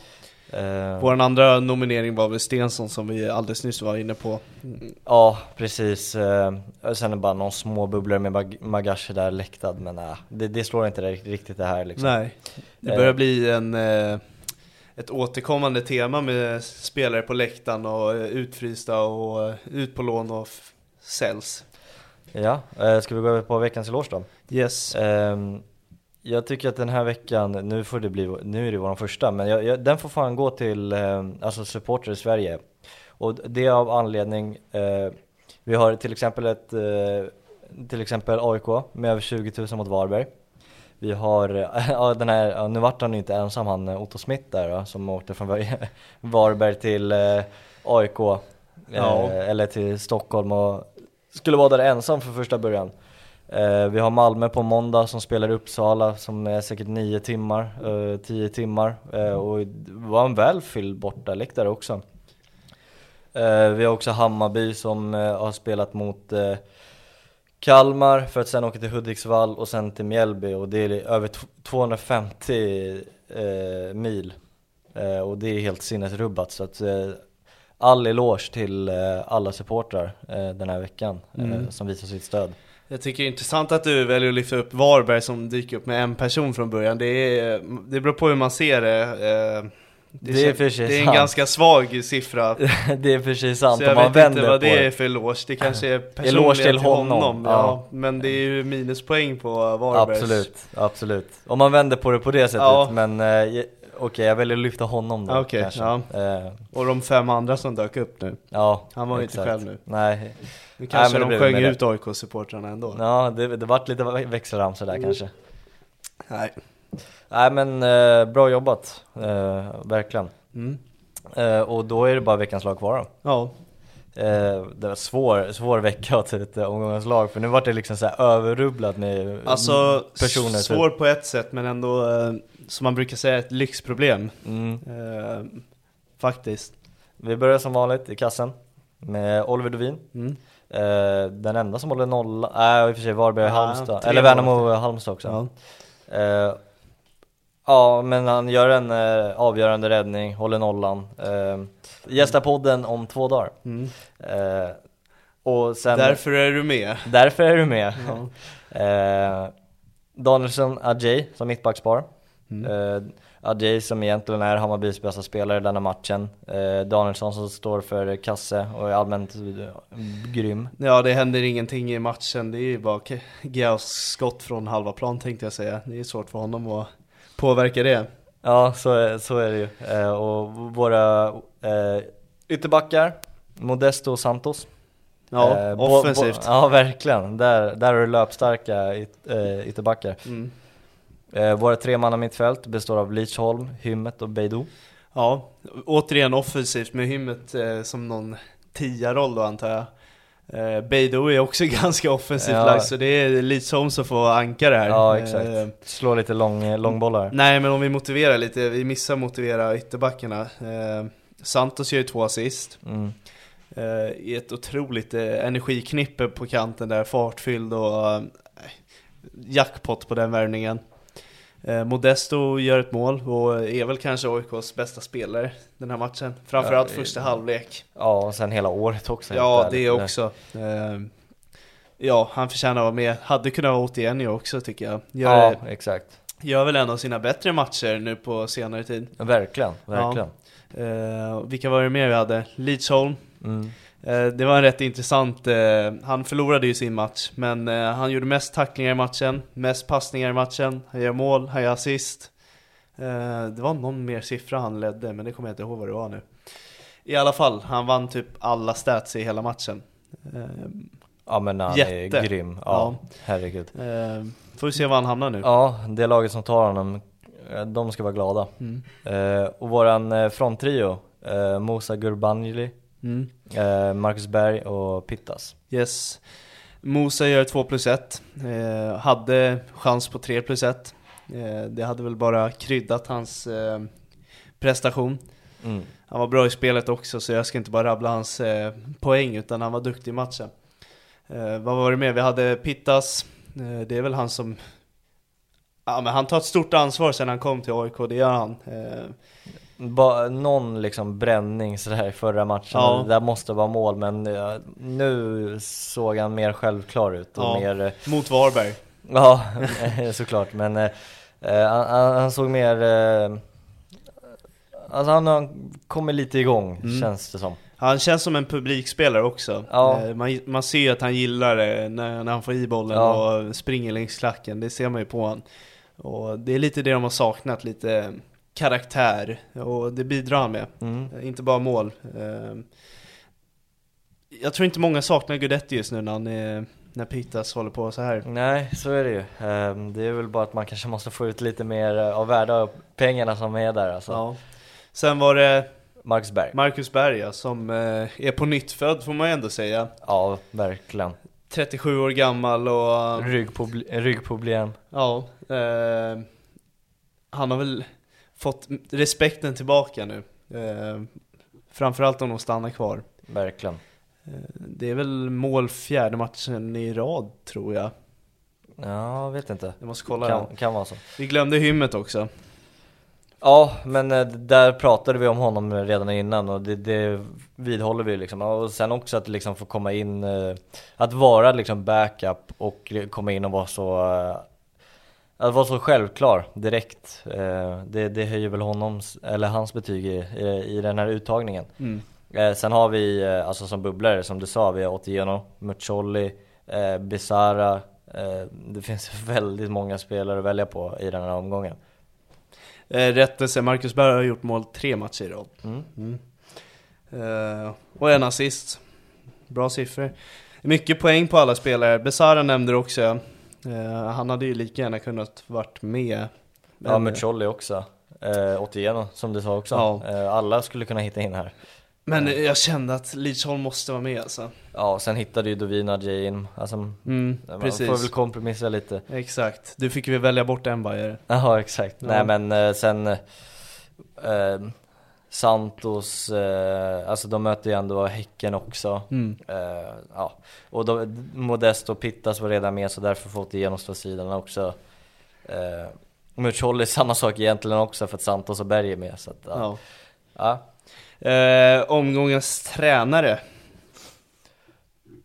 Eh, Vår andra nominering var väl Stensson som vi alldeles nyss var inne på. Ja, precis. Eh, sen är det bara någon små bubblor med Mag- Magashi där läktad, men äh, det, det slår inte riktigt det här liksom. Nej, det Eh. börjar bli en, eh, ett återkommande tema med spelare på läktaren och eh, utfrysta och eh, ut på lån och säljs. Ja, eh, ska vi gå över på veckans eloge då? Yes. Ehm, jag tycker att den här veckan, nu får det bli, nu är det vår första, men jag, jag, den får fan gå till ehm, alltså supporter i Sverige. Och det är av anledning, eh, vi har till exempel ett, eh, till exempel AIK med över 20 000 mot Varberg. Vi har, (laughs) ja den här, nu vart han ju inte ensam han eh, Otto Smith där då, som åkte från Var- (laughs) Varberg till eh, AIK, eh, Ja. eller till Stockholm och skulle vara där ensam för första början. Eh, vi har Malmö på måndag som spelar i Uppsala som är säkert 9 timmar, eh, 10 timmar eh, och det var en välfylld bortaläktare också. Eh, vi har också Hammarby som eh, har spelat mot eh, Kalmar för att sen åka till Hudiksvall och sen till Mjällby och det är över t- 250 eh, mil eh, och det är helt sinnesrubbat så att eh, all eloge till eh, alla supportrar eh, den här veckan eh, Mm. som visar sitt stöd. Jag tycker det är intressant att du väljer att lyfta upp Varberg som dyker upp med en person från början. Det, är, det beror på hur man ser det. Eh, Det, Det är kän- för sig det är en sant. ganska svag siffra. (laughs) det är för sig sant Så jag man vet inte vad det är för eloge. Det kanske är personligt (laughs) Eloge till honom. honom. ja. Ja. Men det är ju minuspoäng på Varbergs. Absolut, absolut. Om man vänder på det på det sättet, Ja. men eh, okej jag väljer att lyfta honom då kanske. ja. Eh, Och de fem andra som dök upp nu. ja, Han var ju inte själv nu. Nej, Nu kanske det de sjöng ut AIK-supportrarna ändå. ja det, det vart lite växelramsor där kanske. Nej. Nej men eh, bra jobbat, eh, verkligen. Mm. Eh, och då är det bara veckans lag kvar då. Ja. Eh, det var svår, svår vecka att ta ett eh, omgångens lag för nu vart det liksom så här överrubblat med Alltså, personer. typ. svår på ett sätt men ändå, eh, som man brukar säga, ett lyxproblem. Mm. Eh, faktiskt. Vi börjar som vanligt i kassen med Oliver Dovin. Mm. Eh, den enda som håller nolla, nej i och för sig Varberg och Ja, Halmstad, eller. Värnamo och Halmstad också. Ja. Eh, ja men han gör en eh, avgörande räddning, håller nollan. Eh, gästar podden om två dagar. Mm. Och sen, Därför är du med. därför är du med. eh, Danielsson Adjei som mittbackspar. Eh, Adjei som egentligen är Hammarbys bästa spelare i denna matchen. Eh, Danielsson som står för kasse och är allmänt eh, grym. Ja, det händer ingenting i matchen. Det är ju bara Geaus skott från halva plan tänkte jag säga. Det är svårt för honom att påverka det. Ja, så är, så är det ju. Eh, och våra eh, ytterbackar, Modesto och Santos. Ja, Eh, offensivt. ja, verkligen. Där, där har du löpstarka yt, eh, ytterbackar. Mm. Eh, våra tre manna mittfält består av Lidsholm, Hymmet och Beidou. Ja, återigen offensivt med Hymmet eh, som någon tia-roll då antar jag. Eh, Beidou är också (laughs) ganska offensivt Ja. lagd så det är Lidsholm som får anka det här. Ja, Eh, exakt. Slå lite lång, långbollar. Nej men om vi motiverar lite, vi missar motivera ytterbackarna. Eh, Santos gör ju två assist. Mm. Eh, I ett otroligt eh, energiknippe på kanten där, fartfylld och eh, jackpot på den värvningen. Eh, Modesto gör ett mål och är väl kanske AIKs bästa spelare den här matchen. Framförallt Ja, första halvlek. Ja, och sen hela året också. Ja, det också. Eh, ja, han förtjänar att vara med. Hade kunnat vara 81 i också tycker jag. Gör, Ja, exakt. gör väl en av sina bättre matcher nu på senare tid. Ja, verkligen, verkligen. Eh, vilka var det mer vi hade? Lidsholm. Mm. Eh, det var en rätt intressant, eh, han förlorade ju sin match, men eh, han gjorde mest tacklingar i matchen, mest passningar i matchen, han gör mål, han gör assist. Det var någon mer siffra han ledde, men det kommer jag inte ihåg vad det var nu. I alla fall, han vann typ alla stats i hela matchen. Ja men han Jätte. är grym. Ja, herregud. eh, får vi se var han hamnar nu. Ja, det laget som tar honom, de ska vara glada. Mm. Och våran fronttrio, Musa Gurbanjeli, Mm. eh, Marcus Berg och Pittas. Yes. Mosa gör 2 plus 1. Eh, hade chans på 3 plus 1. Eh, det hade väl bara kryddat hans eh, prestation. Mm. Han var bra i spelet också så jag ska inte bara rabbla hans eh, poäng utan han var duktig i matchen. Eh, vad var det mer? Vi hade Pittas. Eh, det är väl han som... Ja men han tar ett stort ansvar sen han kom till AIK, det gör han. Ba, någon liksom bränning sådär i förra matchen, Ja. där måste vara mål men eh, nu såg han mer självklar ut och Ja. mer eh, mot Varberg. Ja, (laughs) såklart men eh, han, han såg mer Alltså han har kommit lite igång Mm. känns det som Han känns som en publikspelare också. Ja. Man, man ser ju att han gillar det när, när han får i bollen Ja. och springer längs klacken. Det ser man ju på honom. Och det är lite det de har saknat, lite karaktär. Och det bidrar han med. mm. Eh, Inte bara mål. Eh, Jag tror inte många saknar Guidetti just nu när, han är, när Pittas håller på så här. Nej, så är det ju. Ehm, Det är väl bara att man kanske måste få ut lite mer eh, av värde av pengarna som är där alltså. Ja. Sen var det Marcus Berg. Marcus Berga som eh, är på nytt född får man ju ändå säga. Ja, verkligen. 37 år gammal och... Ryggproble- ryggproblem. Ja, eh, han har väl fått respekten tillbaka nu. Eh, framförallt om de stannar kvar. Verkligen. Eh, det är väl mål fjärde matchen i rad tror jag. Ja, vet inte. Jag måste kolla den. Kan, kan vara så. Vi glömde hymmet också. Ja, men eh, där pratade vi om honom redan innan och det, det vidhåller vi liksom. Och sen också att liksom få komma in, eh, att vara liksom backup och komma in och vara så, eh, att vara så självklar direkt. Eh, Det, det höjer väl honom, eller hans betyg i, i, den här uttagningen. Mm. Eh, Sen har vi, eh, alltså som bubblare, som du sa, vi har Otieno, Muccioli, eh, Besara. Det finns (laughs) väldigt många spelare att välja på i den här omgången. Rättelse, Marcus Berg har gjort mål tre matcher i rad. Mm. Eh, och en assist. Bra siffror. Mycket poäng på alla spelare. Besara nämnde du också. Eh, han hade ju lika gärna kunnat varit med. Ja, Men- Muccioli också. Eh, Otieno, som du sa också. Ja. Eh, alla skulle kunna hitta in här. Men jag kände att Lidsholm måste vara med alltså. Ja, sen hittade ju Dovina in. Alltså, Mm, man precis. får väl kompromissa lite. Exakt. Du fick väl välja bort en Bayer. Jaha, exakt. Ja. Nej men eh, sen eh, eh, Santos, eh, alltså de möter ju ändå Häcken också. Mm. Eh, ja. Och de, Modesto och Pittas var redan med så därför får till genomslagssidan också. Eh, Muccioli samma sak egentligen också för att Santos och Berg är med. Så att, ja. Ja. Ja. Eh, omgångens tränare.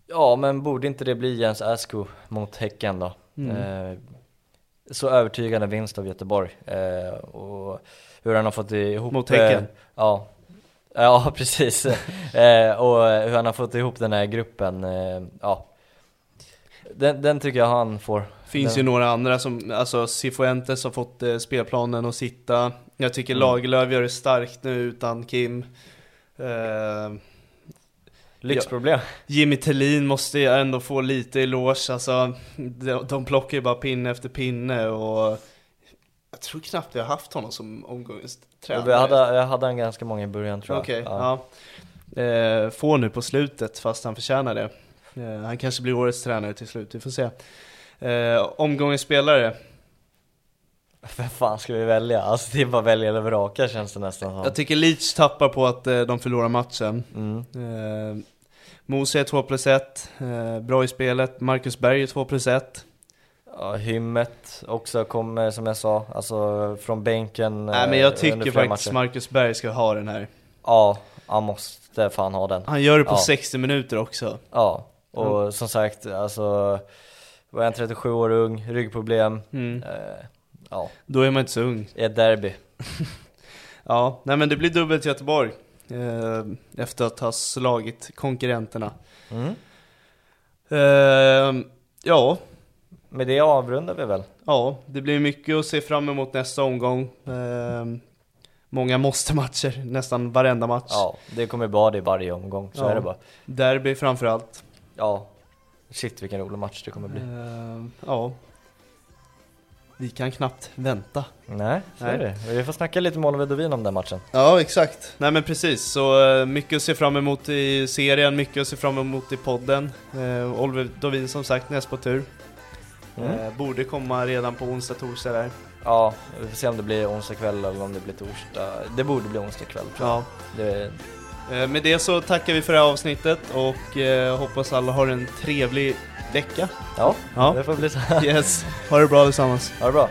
Ja, men borde inte det bli Jens Asko mot Häcken då? Mm. Eh, så övertygande vinst av Göteborg. Eh, och hur han har fått ihop... Mot Häcken? Eh, ja. (laughs) Ja, precis. (laughs) eh, och hur han har fått ihop den här gruppen, eh, ja. Den, den tycker jag han får. Finns den, ju några andra som, alltså Cifuentes har fått eh, spelplanen att sitta. Jag tycker Mm. Lagerlöf gör det starkt nu utan Kim. Eh, Lyxproblem. Jimmy Tillin måste ju ändå få lite eloge, alltså de, de plockar ju bara pinne efter pinne och jag tror knappt vi har haft honom som omgångstränare. Jag hade, jag hade han ganska många i början tror jag. Okej, ja. Eh, får nu på slutet fast han förtjänar det. Eh, han kanske blir årets tränare till slut, vi får se. Eh, omgångens spelare, Vem fan ska vi välja? Alltså det är bara välja eller vraka känns det nästan som. jag tycker Leach tappar på att eh, de förlorar matchen. Mm. Eh, Mose är 2 plus 1, eh, bra i spelet. Marcus Berg är 2 plus 1. Ja, Hymmet också kommer som jag sa, alltså från bänken Nej men eh, jag tycker faktiskt matcher. Marcus Berg ska ha den här. Ja, han måste fan ha den. Han gör det på Ja. 60 minuter också. Ja, och som sagt, alltså var en 37 år ung, ryggproblem, Mm. eh, ja, Då är man inte så ung. i ett derby. (laughs) Ja, nej men det blir dubbelt Göteborg. Eh, efter att ha slagit konkurrenterna. Mm. Eh, ja, Med det avrundar vi väl? ja, det blir mycket att se fram emot nästa omgång. Eh, många måste-matcher, nästan varenda match. Ja, det kommer vara det varje omgång, så Ja. är det bara. Derby framförallt. Ja, shit vilken rolig match det kommer bli. Eh, ja. Vi kan knappt vänta. Nej, så Nej. är det. Vi får snacka lite med Oliver Dovin om den matchen. Ja, exakt. Nej men precis, så eh, mycket att se fram emot i serien, mycket att se fram emot i podden. Eh, Oliver Dovin som sagt näst på tur. Mm. Eh, borde komma redan på onsdag, torsdag där. Ja, vi får se om det blir onsdag kväll eller om det blir torsdag. Det borde bli onsdag kväll tror jag. Ja. Det, Eh, med det så tackar vi för det här avsnittet och eh, hoppas alla har en trevlig vecka. ja, Ja. det får bli så. Yes, ha det bra allesammans. Ha det bra.